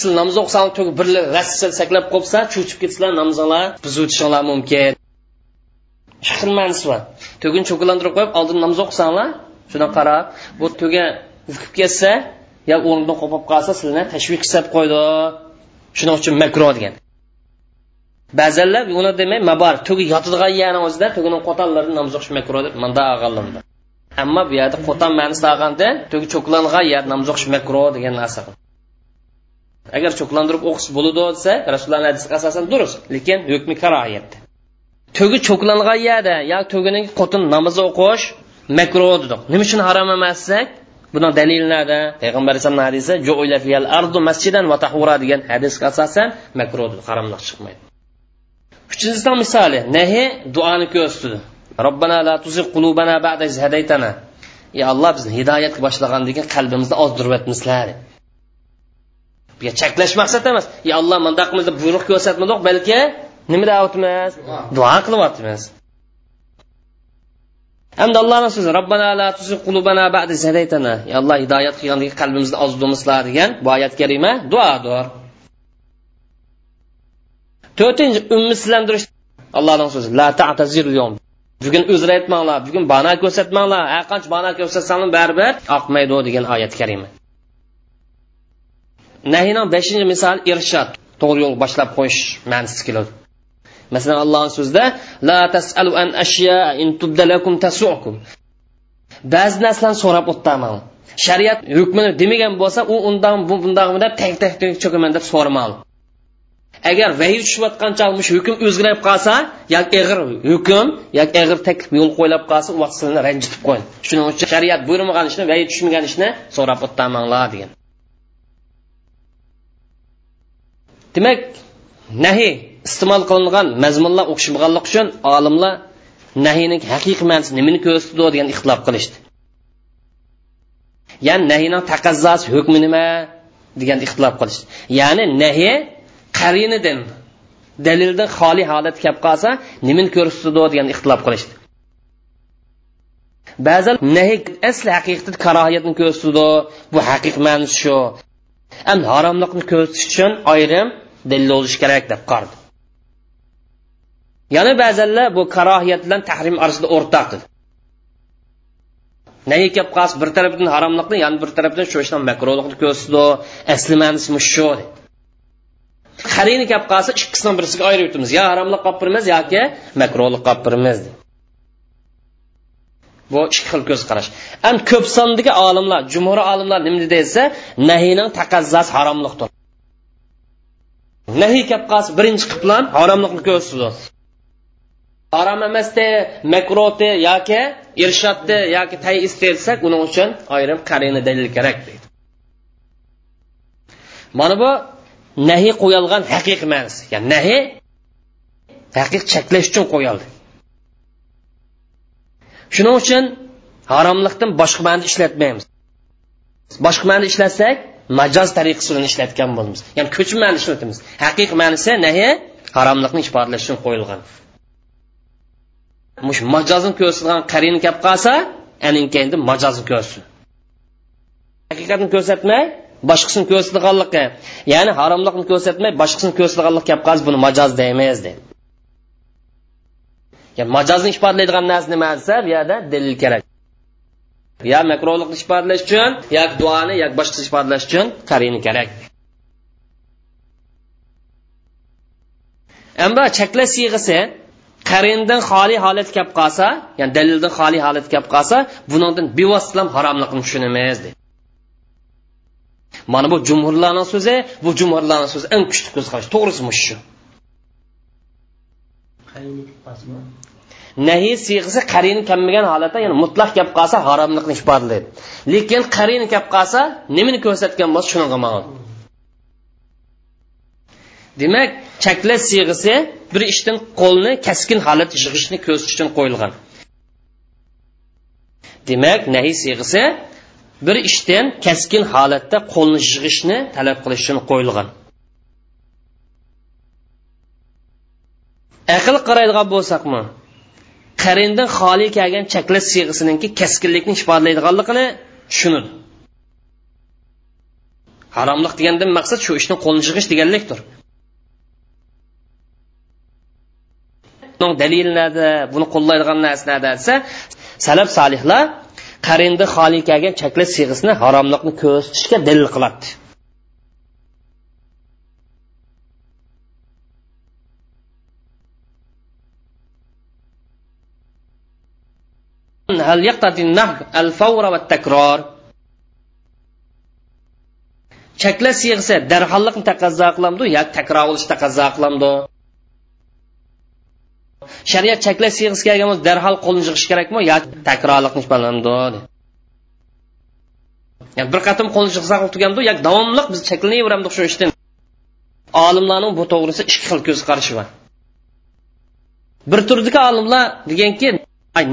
Siz namoz o'qisang tugi bir rassa saklab qolsa cho'chib ketsizlar namozinglar buzib mumkin. Ikki xil ma'nosi bor tugini cho'klantirib qo'yib oldin namoz o'qisanglar shuna qarab bu tuga ukib ketsa yo o'rnidan qo'pib qolsa sizlarni tashviq qilib qo'ydi. Shuning uchun makro degan. Ba'zanlar uni demay mabar tugi yotadigan yerni o'zida tugini qo'tonlarni namoz o'qish makruh deb manda olganlarda ammo bu yerda qo'ton ma'nosida olganda tugi cho'klangan yer namoz o'qish makruh degan narsa agar cho'klantirib o'qish bo'ladi desa rasululloh hadisiga asosan durust lekin hukmi karoyatda. Tugi cho'klangan yerda yo tugini qo'tin namoz o'qish makruh dedik. Nima uchun harom emas desak buni dalillarda payg'ambar alayhisalomni hadisi ardu masjidan va tahura degan hadisga asosan deb haromlik chiqmaydi. Uchinchisidan misoli nahi duoni ko'rsatdi. Robbana la tuzigh qulubana ba'da iz hadaytana. Ey alloh bizni hidoyatga boshlagandan keyin qalbimizni ozdirib o'tmaslar bu cheklash maqsad emas. Ey alloh bundoq qilmiz deb buyruq ko'rsatmadik balki nima deyapmiz duo qilyapmiz. Hamda allohni so'zi robbana la tuzigh qulubana ba'da iz hadaytana. Ey alloh hidoyat qilgandan keyin qalbimizni ozdirmaslar degan bu oyat karima duodir to'rtinchi ummidsizlantirish. Allohning so'zi la ta'tazir bugun uzr aytmanglar bugun bana ko'rsatmanglar. Har qancha bana ko'rsatsanglar baribir oqmaydi degan oyat karima. Nahiyning beshinchi misoli irshod to'g'ri yo'l boshlab qo'yish ma'nisi keladi. Masalan allohni so'zida la tasalu an ashya in tubdalakum tasukum. Ba'zi narsalarni so'rab o'tdaman shariat hukmini demagan bo'lsa u undan bundoqmi deb tak tak cho'kaman deb so'ramal agar vahiy tushayotgan shu hukm o'zgarib qolsa yoki ig'ir hukm yoki ig'ir taklif yo'l qo'yilib qolsa u vaqt sizlarni ranjitib qo'yadi shuning uchun shariat buyurmagan ishni vahiy tushmagan ishni so'rab o'tamanglar degan. Demak nahiy iste'mol qilingan mazmunlar o'xshamaganligi uchun olimlar nahiyni haqiqiy ma'nosi nimani ko'rsatdi degan ixtilof qilishdi. Ya'ni nahiyning taqazzosi hukmi nima degan ixtilof qilishdi. Ya'ni nahiy qarinidan dalildan xoli holat kelib qolsa nimani ko'rsatdi degan ixtilof qilishdi. Ba'zan nahi asli haqiqatda karohiyatni ko'rsatdi bu haqiq ma'nosi shu. Ham haromlikni ko'rsatish uchun ayrim dalil bo'lishi kerak deb qardi. Yana ba'zanlar bu karohiyat bilan tahrim orasida o'rtaqdir nahiy kelib qolsa bir tarafdan haromlikni yana bir tarafdan shu ishni makruhlikni ko'rsatdi asli ma'nosi shu qarini kelib qolsa ikkisidan birisiga ayirib o'tamiz yo haromlik qolib birimiz yoki makruhlik qolib birimiz bu ikki xil ko'z qarash. An ko'p sondagi olimlar jumhur olimlar nima desa nahiyning taqazzosi haromliqdir nahiy kelib qolsa birinchi qiblan haromlikni ko'rsatdi harom emasdi makrote yoki irshoddi yoki tay istelsak uning uchun ayrim qarini dalil kerak deydi. Mana bu nahiy qo'yilgan haqiqiy ma'nosi. Ya'ni nahiy haqiq cheklash uchun qo'yildi shuning uchun haromlikdan boshqa ma'noda ishlatmaymiz. Boshqa ma'noda ishlatsak majoz tariqasi bilan ishlatgan bo'lamiz. Ya'ni ko'chma ma'noda ishlatamiz haqiqiy ma'nosi nahiy haromlikni ifodalash uchun qo'yilgan. Mush majozni ko'rsatgan qarini kelib qolsa anin keyin majozni ko'rsin. Haqiqatni ko'rsatmay boshqasini ko'rsatganligi ya'ni haromlikni ko'rsatmay boshqasini ko'rsatganlik kelib qolsa buni majoz deymiz deydi ya'ni majozni ifodalaydigan narsa nima desa bu yerda dalil kerak. Yo makruhlikni ifodalash uchun yo duoni yo boshqa ifodalash uchun qarini kerak. Endi cheklash siyg'isi qarindan xoli holat kelib qolsa ya'ni dalildan xoli holat kelib qolsa bundan bevosita haromlikni tushunamiz deydi mana bu jumhurlarning so'zi bu jumhurlarning so'zi eng kuchli ko'zqarash to'g'risi shu. Nahiy siyg'isi qarini kelmagan holatda ya'ni mutlaq kelib qolsa haromlikni ifodalaydi lekin qarini kelib qolsa nimani ko'rsatgan bo'lsa shunga ma'lum. Demak chaklash siyg'isi bir ishdan qo'lni kaskin holat yig'ishni ko'rsatish uchun qo'yilgan. Demak nahiy siyg'isi bir ishdan kaskin holatda qo'lni yig'ishni talab qilish uchun qo'yilgan. Aql qaraydigan bo'lsakmi? Qarindan xoli kelgan chaklash siyg'isininki kaskinlikni ifodalaydiganligini tushunadi haromlik degandan maqsad shu ishni qo'lni yig'ish deganlikdir. Dalil nada buni qo'llaydigan narsa nada desa salaf solihlar qarinda xoli kelgan chaklash siyg'isini haromlikni ko'rsatishga dalil qiladi هل يقتضي النهي الفور والتكرار chaklash siyg'isi darhollikni taqozo qilamdi yoki takror qilishni taqozo qilamdi shariat cheklash siyg'isi kelgan bo'lsa darhol qo'lni yig'ish kerakmi? Yoki takrorliqni ifodalamdi yani bir qatim qo'lni yig'sa turgandu yoki davomli biz cheklanaveramdik shu ishdan olimlarning bu to'g'risida ikki xil ko'z qarashi bor. Bir turdagi olimlar deganki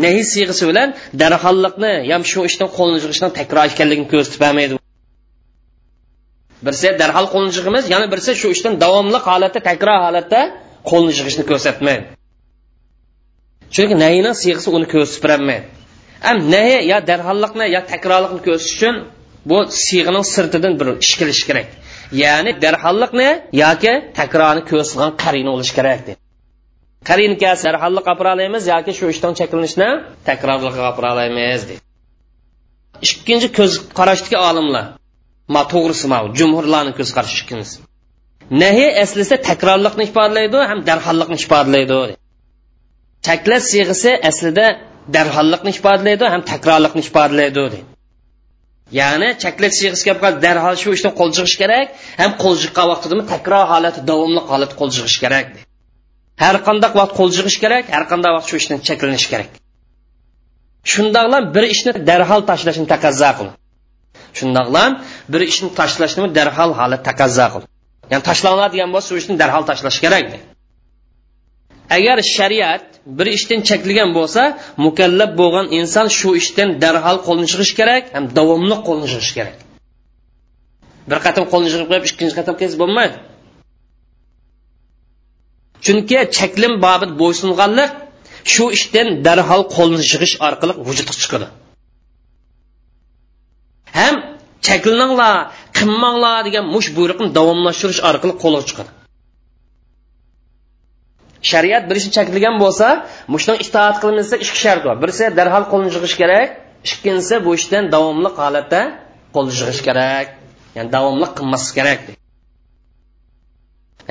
nahiy siyg'isi bilan darhollikni ham shu ishdan qo'lni yig'ishdan takror ekanligini ko'rsatib bermaydi. Birsi darhol qo'lni yig'imiz yana birsi shu ishdan davomli holatda takror holatda qo'lni yig'ishni ko'rsatmaydi. Chunki nayni siyg'isi uni ko'rsatib berolmaydi. Am nayi yo darhollikni yo takrorlikni ko'rsatish uchun bu siyg'ini sirtidan bir ish kelishi kerak. Ya'ni darhollikni yoki takrorni ko'rsatgan qarina bo'lishi kerak deb. Qarin kelsa darhollik olib olamiz yoki shu ishdan cheklanishni takrorlikqa olib olamiz deydi ikkinchi ko'z qarashdagi olimlar ma to'g'risi ma jumhurlarni ko'z qarashi ikkinchisi nahiy aslisa takrorlikni ifodalaydi ham darhollikni ifodalaydi chaklash siyg'isi aslida darhollikni ifodalaydi ham takrorlikni ifodalaydi ya'ni chaklash siyg'isi kelib qoldi darhol shu ishdan qo'l chiqish kerak ham qo'l chiqqan vaqtida takror holati davomli holat qo'l chiqish kerak har qanday vaqt qo'l chiqish kerak har qanday vaqt shu ishdan cheklanish kerak. Shundoqlam bir ishni darhol tashlashni taqozo qil. Shundoqlam bir ishni tashlashni darhol holat taqozo qil. Ya'ni tashlanadigan bo'lsa shu ishni darhol tashlash kerak agar shariat bir ishdan cheklagan bo'lsa mukallab bo'lgan inson shu ishdan darhol qo'lni chiqish kerak ham davomli qo'lni chiqish kerak. Bir qatam qo'lni chiqib qo'yib ikkinchi qatam kesib bo'lmaydi. Chunki chaklim bobit bo'ysunganlik shu ishdan darhol qo'lni chiqish orqali vujudga chiqadi. Ham chaklinanglar qilmanglar degan mush buyruqni davomlashtirish orqali qo'lga chiqadi. Shariat bir ishni cheklagan bo'lsa mushdan itoat qilinsa ikki shart bor birisi darhol qo'lni yig'ish kerak ikkinchisi bu ishdan davomli holatda qo'l yig'ish kerak. Ya'ni davomli qilmaslik kerak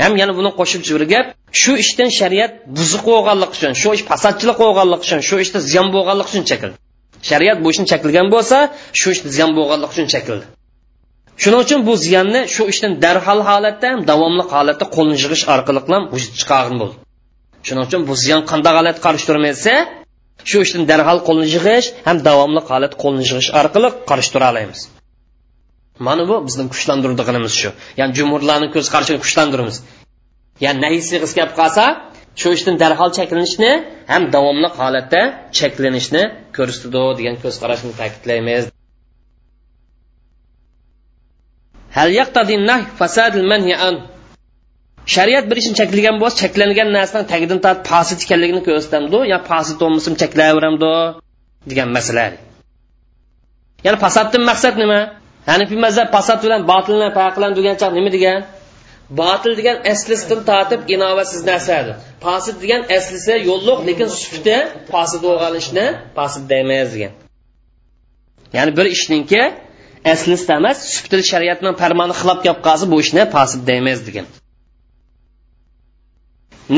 ham yana buni qo'shib bir gap shu ishdan shariat buzuq bo'lganlik uchun shu ish fasadchilik bo'lganlik uchun shu ishda ziyon bo'lganlik uchun chekildi shariat bu ishni chekilgan bo'lsa shu ishda ziyon bo'lganlik uchun chekildi shuning uchun bu ziyonni shu ishdan darhol holatda ham davomli holatda qo'lni yig'ish orqali ham vujud chiqargan bo'ldi. Shuning uchun bu ziyon qanday holat qarishtirmasa turmaysa shu ishdan darhol qo'lni yig'ish ham davomli holat qo'lni yig'ish orqali qarishtira tura olamiz mana bu bizning kuchlantiradiganimiz shu. Ya'ni jumhurlarni ko'z qarashini kuchlantiramiz. Ya'ni nahiy sig'is kelib qolsa shu ishdan darhol cheklanishni ham davomli holatda cheklanishni ko'rsatadi degan ko'z qarashni ta'kidlaymiz. Hal shariat bir ishni cheklagan bo'lsa cheklangan narsani tagidan tortib posit ekanligini ko'rsatamdi yo posit bo'lmasam cheklayveramdi degan masala. Ya'ni fasoddan maqsad nima? Hanifiy mazhab fasod bilan botilni farqlan degan nima degan? Botil degan aslisidan tortib inovatsiz narsadir. Posit degan aslisi yo'lliq lekin sufti posit bo'lgan ishni posid demaymiz degan. Ya'ni bir ishninki aslisi emas suftil shariatni farmoni xilof gap qolsa bu ishni posid demaymiz degan.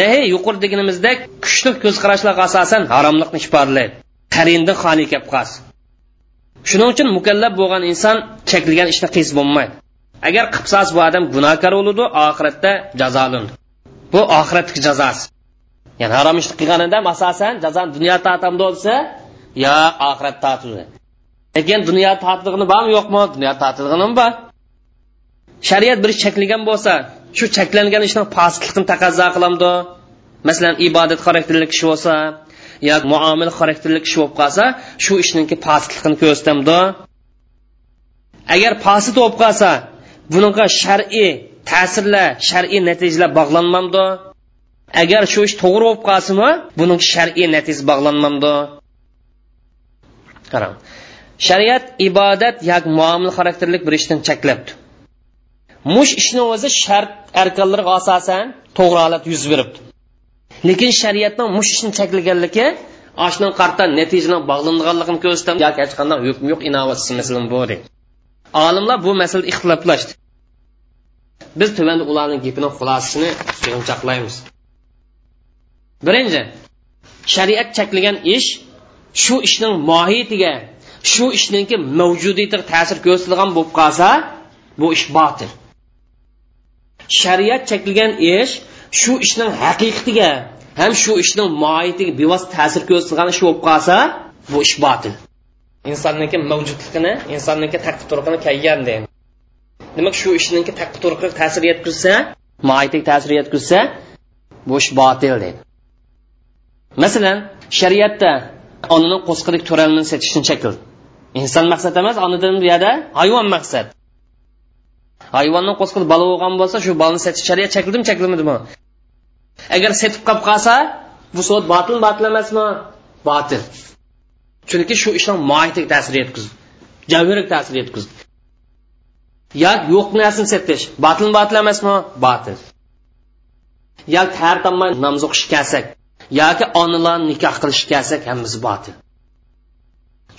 Nahi yuqori deganimizdek kuchli ko'z qarashlarga asosan haromlikni ifodalaydi qarindan xoli kelib qolsa shuning uchun mukallab bo'lgan inson chekilgan ishni qilsa bo'lmaydi. Agar qilsas bu odam gunohkor bo'ladi oxiratda jazolanadi bu oxiratdagi jazosi ya'ni harom ishni qilganida asosan jazoni dunyo tortamda bo'lsa yo oxirat tortadi lekin dunyo tortiligini bormi yo'qmi dunyo tortiligini bor shariat bir ish cheklagan bo'lsa shu cheklangan ishni pastlikni taqozo qilamdi. Masalan ibodat xarakterli kishi bo'lsa yo muomil xarakterli kishi bo'lib qolsa shu ishniki pastlikni ko'rsatamdi agar pasit bo'lib qolsa bunaqa shar'iy ta'sirlar shar'iy natijalar bog'lanmamdi. Agar shu ish to'g'ri bo'lib qolsimi buning shar'iy natijasi bog'lanmamdi. Qarang shariat ibodat yoki muomil xarakterlik bir ishdan cheklabdi mush ishni o'zi shart arkanlarga asosan to'g'ri holat yuz beribdi. Lekin shariatning mush ishni cheklaganligi oshning qarta natijaga bog'langanligini ko'rsatdi yoki hech qanday hukm yo'q innovatsiya masalan bu olimlar bu masalada ixtiloflashdi biz tuvanda ularning gapining xulosasini yig'inchoqlaymiz birinchi shariat cheklagan ish shu ishning mohiyatiga shu ishningki mavjudiyatiga ta'sir ko'rsatilgan bo'lib qolsa bu ish botil shariat chekilgan ish shu ishning haqiqatiga ham shu ishning mohiyatiga bevosita ta'sir ko'rsatilgan ish bo'lib qolsa bu ish botil. Insonniki mavjudligini insonniki taqib turqini kaygan deydi demak shu ishniki taqib turqi ta'sir yetkazsa mohiyatiga ta'sir yetkazsa bu ish botil deydi masalan shariatda onaning qo'sqilik to'ralini setishni chekildi inson maqsad emas onadan bu yerda hayvon maqsad. Hayvonni qo'sqida bola bo'lgan bo'lsa shu bolani setish shariat chekildimi chaklamadimi agar setib qolib qolsa bu sot botil botil emasmi botil chunki shu ishning mohiyatiga ta'sir yetkazdi. Javhiriga ta'sir yetkazdi. Yoki yo'q narsani setish botil botil emasmi botil yoki har tomon namoz o'qish kelsak yoki onalarni nikoh qilish kelsak hammasi botil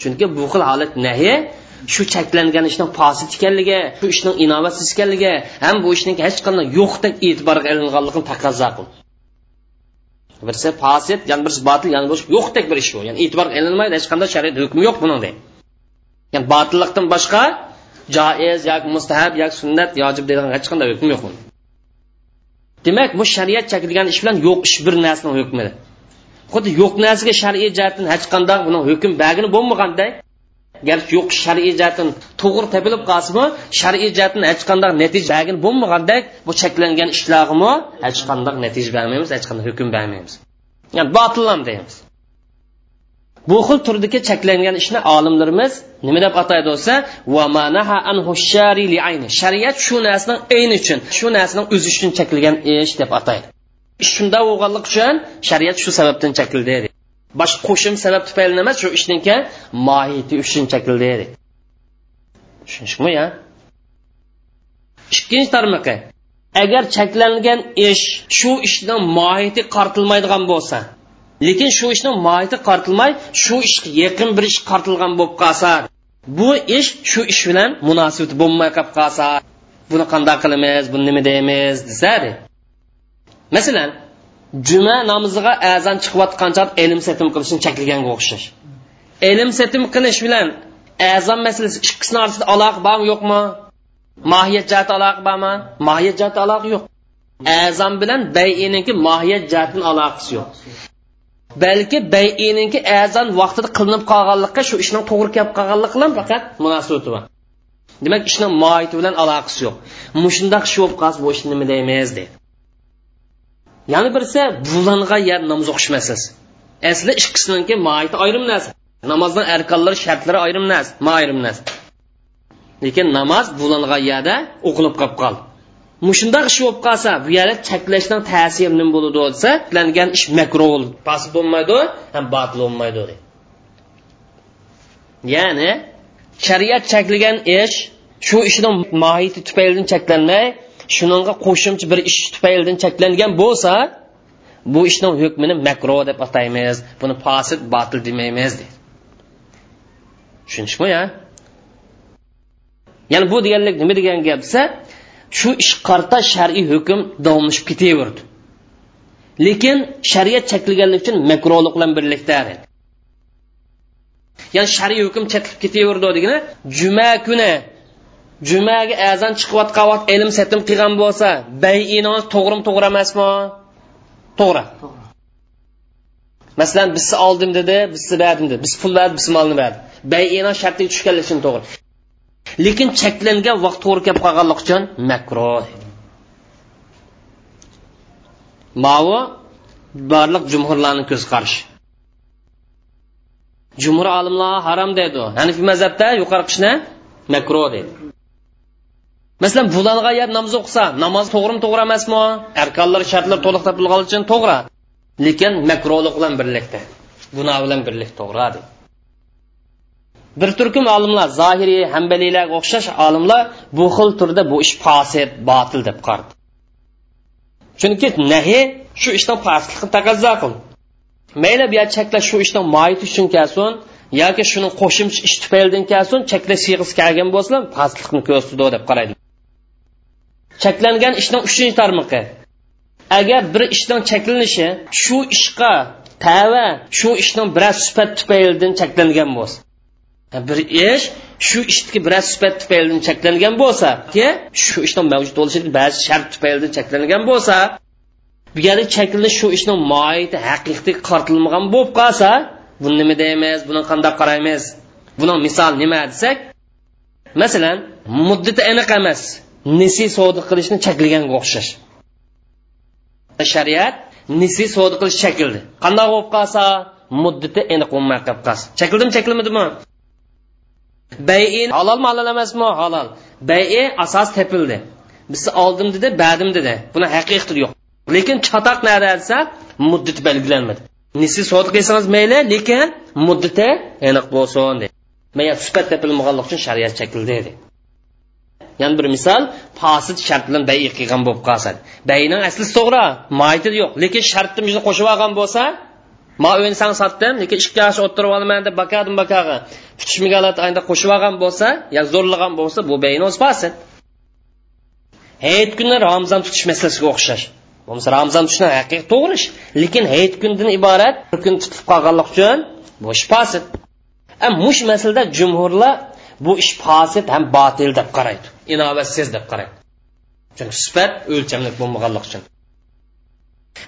chunki bu xil holat nahi shu cheklangan ishning posit ekanligi shu ishning inovatsiz ekanligi ham bu ishning hech qanday yo'qdek e'tiborga ilinganligini taqozo qil. Birisi posit yana birisi botil yana birisi yo'qdek bir ish bu. Ya'ni e'tiborga ilinmaydi hech qanday shariat hukmi yo'q buning ya'ni botillikdan boshqa joiz yoki mustahab yoki sunnat yojib degan hech qanday hukm yo'q demak bu shariat chakilgan ish bilan yo'q ish bir narsani hukmidir. Xuddi yo'q narsaga shar'iy jihatdan hech qanday buni hukm bagini bo'lmaganday garchi yo'q shar'iy jihatdan to'g'ri topilib qolsimi shar'iy jihatdan hech qanday natija bagin bo'lmagandek bu cheklangan ishlarimi hech qanday natija bermaymiz hech qanday hukm bermaymiz. Ya'ni botillam deymiz. Bu xil turdagi cheklangan ishni olimlarimiz nima deb ataydi bo'lsa shariat shu narsaning ayni uchun shu narsaning o'zi uchun cheklagan ish deb ataydi. Shunda bo'lganlik uchun shariat shu sababdan chekildi bosh qo'shim sabab tufayli nima shu ishniki mohiyati uchun chekildi tushunishmi ya? Ikkinchi tarmoqi agar cheklangan ish shu ishni mohiyati qartilmaydigan bo'lsa lekin shu ishni mohiyati qartilmay shu ishga yaqin bir ish qartilgan bo'lib qolsa bu ish shu ish bilan munosabati bo'lmay qolib qolsa buni qanday qilamiz buni nima deymiz desa masalan juma namoziga azon chiqayotgancha ilm setim qilishni chekilganga o'xshash. Ilm setim qilish bilan azon masalasi ikkisini orasida aloqa bormi yo'qmi? Mohiyat jihati aloqa bormi? Mohiyat jihati aloqa yo'q. Azon bilan bayiniki mohiyat jihatdan aloqasi yo'q. Balki bayininki azon vaqtida qilinib qolganlikqa shu ishning to'g'ri kelib qolganligi bilan faqat munosabati bor. Demak ishning mohiyati bilan aloqasi yo'q. Mushundoq shu bo'lib qolsa bu ishni nima deymiz deydi yana birisi bulangan yer namoz o'qish masalasi asli ikkisiniki moiti ayrim narsa. Namozdan arkonlari shartlari ayrim narsa ma ayrim narsa. Lekin namoz bulangan yerda o'qilib qolib qol. Mushundoq ish bo'lib qolsa bu yerda cheklashning ta'siri nima bo'ladi desa tiklangan ish makro bo'ladi pasib bo'lmaydi ham botil bo'lmaydi ya'ni shariat cheklagan ish shu ishning mohiyati tufaylidan cheklanmay shunga qo'shimcha bir ish tufaylidan cheklangan bo'lsa bu ishning hukmini makro deb ataymiz buni fasid botil demaymiz deydi. Tushunishmi ya? Ya'ni bu deganlik nima degan gap desa shu ish qarta shar'iy hukm davomlashib ketaverdi. Lekin shariat cheklaganlik uchun makrolik bilan birlikda ya'ni shar'iy hukm cheklib ketaverdi degani juma kuni jumaga azon chiqayotgan vaqt ilm setim qilgan bo'lsa bayinoz to'g'rimi to'g'ri emasmi? To'g'ri. Masalan bizni oldim dedi bizni berdim dedi. Biz pul berdi biz molni berdi. Bayino shartiga tushganlik uchun to'g'ri. Lekin cheklangan vaqt to'g'ri kelib qolganlik uchun makro. Mavu barliq jumhurlarni ko'z qarashi. Jumhur olimlar harom deydi hanifiy mazhabda yuqori qishni makro deydi masalan bulangan yab namoz o'qisa namoz to'g'rimi to'g'ri emasmi? Arkonlar shartlar to'liq topilgani uchun to'g'ri. Lekin makrolik bilan birlikda gunoh bilan birlik to'g'ri deydi bir turkum olimlar zohiriy hambalilarga o'xshash olimlar bu xil turda bu ish fosid botil deb qardi chunki nahi shu ishdan pastlikni taqozo qil. Mayli bu yer cheklash shu ishdan moyit uchun kelsin yoki shuni qo'shimcha ish tufaylidan kelsin cheklash siyg'isi kelgan bo'lsa pastlikni ko'rsatdi deb qaraydi. Cheklangan ishning uchinchi tarmog'i. Agar bir ishning cheklanishi shu ishga tava shu ishning biroz sifat tufaylidan cheklangan bo'lsa bir ish shu ishdagi biroz sifat tufaylidan cheklangan bo'lsa shu ishning mavjud bo'lishi ba'zi shart tufaylidan cheklangan bo'lsa bu yerda cheklanish shu ishning moiti haqiqiy qartilmagan bo'lib qolsa buni nima deymiz buni qanday qaraymiz? Buni misol nima desak masalan muddati aniq emas. Nisi savdo qilishni cheklaganga o'xshash. Shariat nisi savdo qilish chekildi qanday bo'lib qolsa muddati aniq bo'lmay qolib qolsa chekildimi chekilmadimi bayin halolmi halol emasmi? Halol. Bayi asos tepildi. Biz oldim dedi badim dedi. Buni haqiqati yo'q. Lekin chatoq nada desa muddati belgilanmadi. Nisi savdo qilsangiz mayli lekin muddati aniq bo'lsin dedi. Sifat tepilmaganlik uchun shariat chekildi dedi. Yana bir misol fosid shart bilan bay qilgan bo'lib qolsa bayni asli to'g'ri mayti yo'q. Lekin shartni bizni qo'shib olgan bo'lsa ma uyni sotdim lekin ikki yosh o'ttirib olaman deb bakadim bakag'i tutishmagan ayda qo'shib olgan bo'lsa yo zo'rlagan bo'lsa bu baynoz fasid. Hayit kuni ramzon tutish masalasiga o'xshash. Bo'lmasa ramzon tutishni haqiqiy to'g'ri ish. Lekin hayit kundan iborat bir kun tutib qolganlik uchun bu ish fasid. Mush masalada jumhurlar bu ish fasid ham botil deb qaraydi. Inovatsiz deb qaraydi chunki sifat o'lchamlik bo'lmaganligi uchun.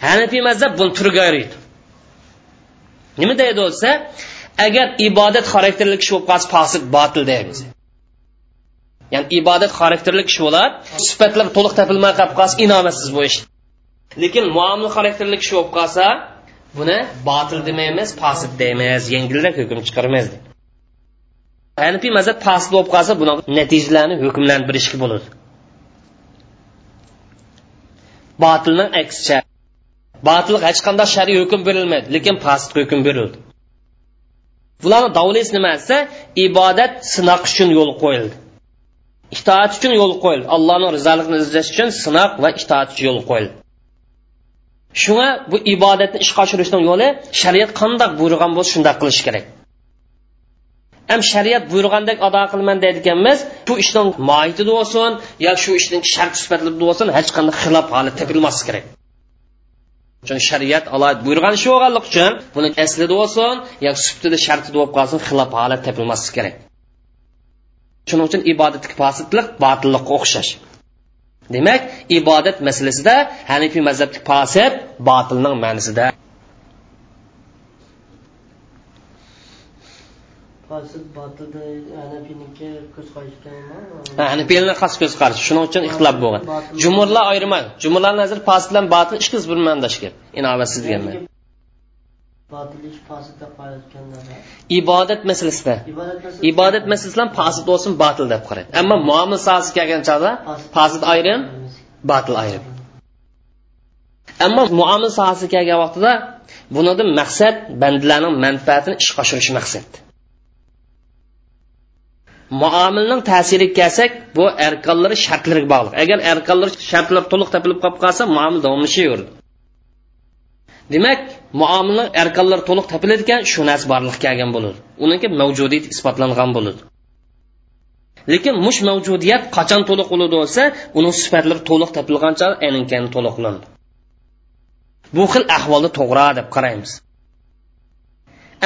Hanifiy mazhab buni turiga ayiradi nima deydi bo'lsa agar ibodat xarakterli kishi bo'lib qolsa fosil botil deymiz. Ya'ni ibodat xarakterli kishi bo'ladi sifatlar to'liq topilmay qolib qolsa inobatsiz bo'lish. Lekin muomala xarakterli kishi bo'lib qolsa buni botil demaymiz fosil deymiz yengilroq hukm chiqarmaymiz. Hanifiy mazhab past bo'lib qolsa buni natijalarni hukmlarni bilishga bo'ladi. Botilning aksicha botil hech qanday shariy hukm berilmaydi lekin fasid hukm berildi. Bularni davlis nima desa ibodat sinoq uchun yo'l qo'yildi. Itoat uchun yo'l qo'yildi. Allohni rizoligini izlash uchun sinoq va itoat uchun yo'l qo'yildi. Shunga bu ibodatni ishga oshirishning yo'li shariat qandoq buyurgan bo'lsa shundoq qilish kerak. Ham shariat buyurgandek ado qilaman deydiganmiz. Shu ishning moyitida bo'lsin yo shu ishning shart sifatida bo'lsin hech qanday xilof holat topilmasligi kerak. Chunki shariat alohida buyurgan ish bo'lganligi uchun buni aslida bo'lsin yo suftida shartida bo'lib qolsin xilof holat topilmasligi kerak. Shuning uchun ibodatga fosidlik botillikqa o'xshash. Demak ibodat masalasida hanifiy mazhabdagi fosid botilning ma'nosida Fasid botilda Hanafiniki ko'z qarash shuning uchun ixtilof bo'lgan. jumurlar ayirmadi jumurlar nazar fosid bilan botil ikki xil bir deganman Botilish fasidda qolayotganlar. ibodat masalasida. Ibodat masalasi ibodat masalasidan fosid bo'lsin botil deb qaraydi ammo muomala sohasiga kelgan chog'da fosid ayrim botil ayrim. Ammo muomala sohasiga kelgan vaqtida bunidan maqsad bandalarning manfaatini ishga oshirish maqsad muomilning ta'siriga kelsak bu arkonlari shartlariga bog'liq. Agar arkonlar shartlar to'liq topilib qolib qolsa muomil davomlashaveradi. Demak muomilning arkonlari to'liq topiladigan shu narsa borliq kelgan bo'ladi. Uniki mavjudiyat isbotlangan bo'ladi? Lekin mush mavjudiyat qachon to'liq bo'ladi bo'lsa uning sifatlari to'liq topilgancha aninkani to'liqlandi. Bu xil ahvolda to'g'ri deb qaraymiz.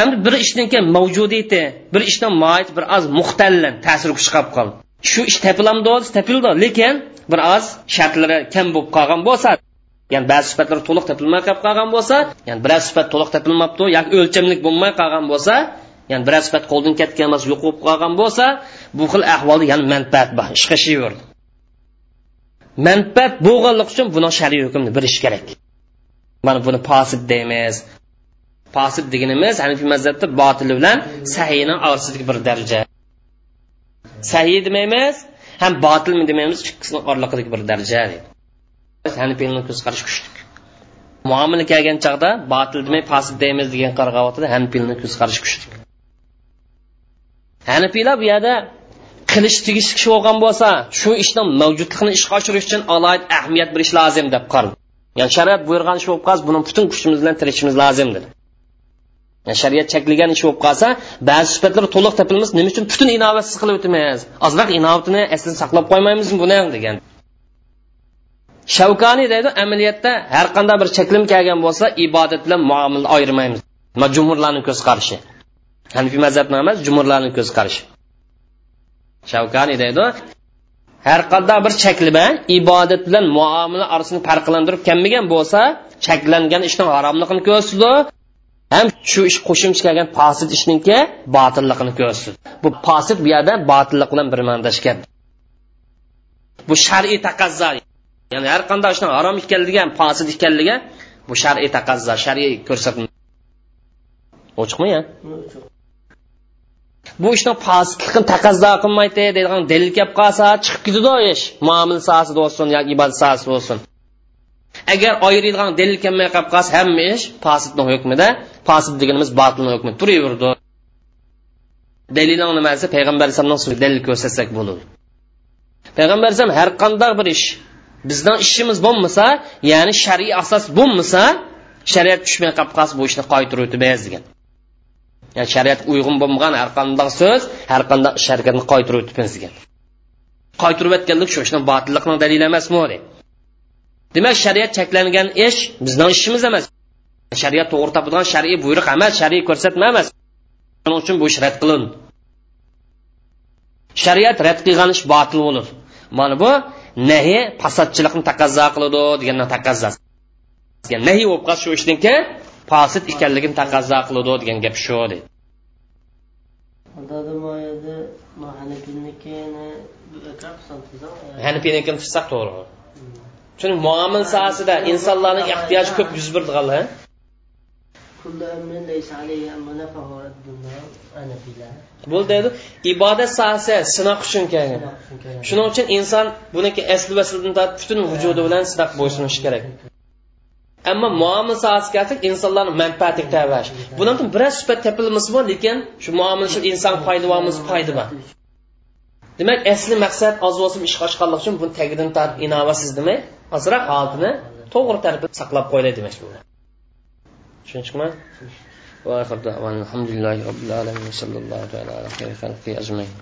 Endi bir ishdan keyin mavjudiyati bir ishdan moyit bir oz muxtallan ta'sir kuchi qolib qoldi. Shu ish tapilamdi tapildi lekin bir oz shartlari kam bo'lib qolgan bo'lsa ya'ni ba'zi sifatlar to'liq topilmay qolib qolgan bo'lsa ya'ni biror sifat to'liq topilmabdi yoki o'lchamlik bo'lmay qolgan bo'lsa ya'ni biror sifat qo'ldan ketgan emas yo'q bo'lib qolgan bo'lsa bu xil ahvolda yana manfaat bor ish qilishaverdi manfaat bo'lganligi uchun buni shariy hukmni bilish kerak. Mana buni posid deymiz posid deganimiz hanifiy mazhabda botili bilan sahiyni orasidagi bir daraja. Sahiy demaymiz ham botilmi demaymiz ikkisini oralig'idagi bir daraja hanifiyni ko'z kuchli muomila kelgan chog'da botil demay posid deymiz degan qarag'avotida hanifiyni ko'z qarash kuchli hanifiylar bu yerda qilish tegish kishi bo'lgan bo'lsa shu ishni mavjudligini ishga oshirish uchun alohida ahamiyat berish lozim deb qaradi. Ya'ni shariat buyurgan ish bo'lib qolsa buni butun kuchimiz bilan tirishimiz lozim dedi. Shariat cheklagan ish bo'lib qolsa ba'zi sifatlar to'liq topilmas nima uchun butun inovatsiz qilib o'tmaymiz? Ozroq inovatini aslini saqlab qo'ymaymizmi buni degan. Shavkoniy deydi amaliyotda har qanday bir cheklim kelgan bo'lsa ibodat bilan muomala ayirmaymiz. Jumurlarni ko'z qarashi. Hanifiy mazhabni emas jumurlarni ko'z qarashi. Shavkoniy deydi har qanday bir cheklima ibodat bilan muomala orasini farqlantirib kelmagan bo'lsa cheklangan ishning haromligini ko'rsatdi ham shu ish qo'shimcha kelgan posid ishninki botilligini ko'rsatdi bu posid bu yerda botillik bilan bir ma'nodashgan bu shar'iy taqazzo ya'ni har qanday ishning harom ekanligi ham posid ekanligi bu shar'iy taqazzo shar'iy ko'rsatma. Ochiqmi ya? Bu ishni posidlikni taqazzo qilmaydi deydigan dalil kelib qolsa chiqib ketadi ish. Muomil sohasida bo'lsin yoki ibodat sohasida bo'lsin. Agar ayiradigan dalil kelmay qolib qolsa hamma ish posibni hukmida posib deganimiz botilni hukmi turaverdi. Dalilning nimasi payg'ambar alayhisalomni so'zi dalil ko'rsatsak bo'ladi. Payg'ambar alayhisalom har qanday bir ish bizning ishimiz bo'lmasa ya'ni shar'iy asos bo'lmasa shariat tushmay qolib qolsa bu ishni qaytarib o'tmaymiz degan. Ya'ni shariatga uyg'un bo'lmagan har qanday so'z har qanday ish harakatni qaytirib o'tibmiz degan. Qaytarib o'tganlik shu ishni botillikning dalili emasmi demak shariat cheklangan ish bizning ishimiz emas. Shariat to'g'ri topadigan shar'iy buyruq emas shar'iy ko'rsatma emas shuning uchun bu ish rad qilin. Shariat rad qilgan ish botil bo'lur. Mana bu nahi fasodchilikni taqozo qiladi degandan taqozosi nahi bo'lib qolsa shu ishniki fosid ekanligini taqozo qiladi degan gap shu deydi hanifinikini tutsak to'g'ri. Chunki muomil sohasida insonlarni ehtiyoji ko'p yuz berdiganlar bu deydi ibodat sohasi sinoq uchun kelgan. Shuning uchun inson buniki asli vaslidan tortib butun vujudi bilan sinoq bo'ysunishi kerak. Ammo muomala sohasiga kelsak insonlarni manfaatiga tavash bundan biroz sifat topilmasmi lekin shu muomala shu inson foyda foyda bor demak asli maqsad oz bo'lsin ish ochganlik uchun buni tagidan tortib inovatsiz demay ozroq holatini to'g'ri tartib saqlab qo'yilay demak bu tushunchikmi الحمد لله رب العالمين صلى الله على خير خلقه أجمعين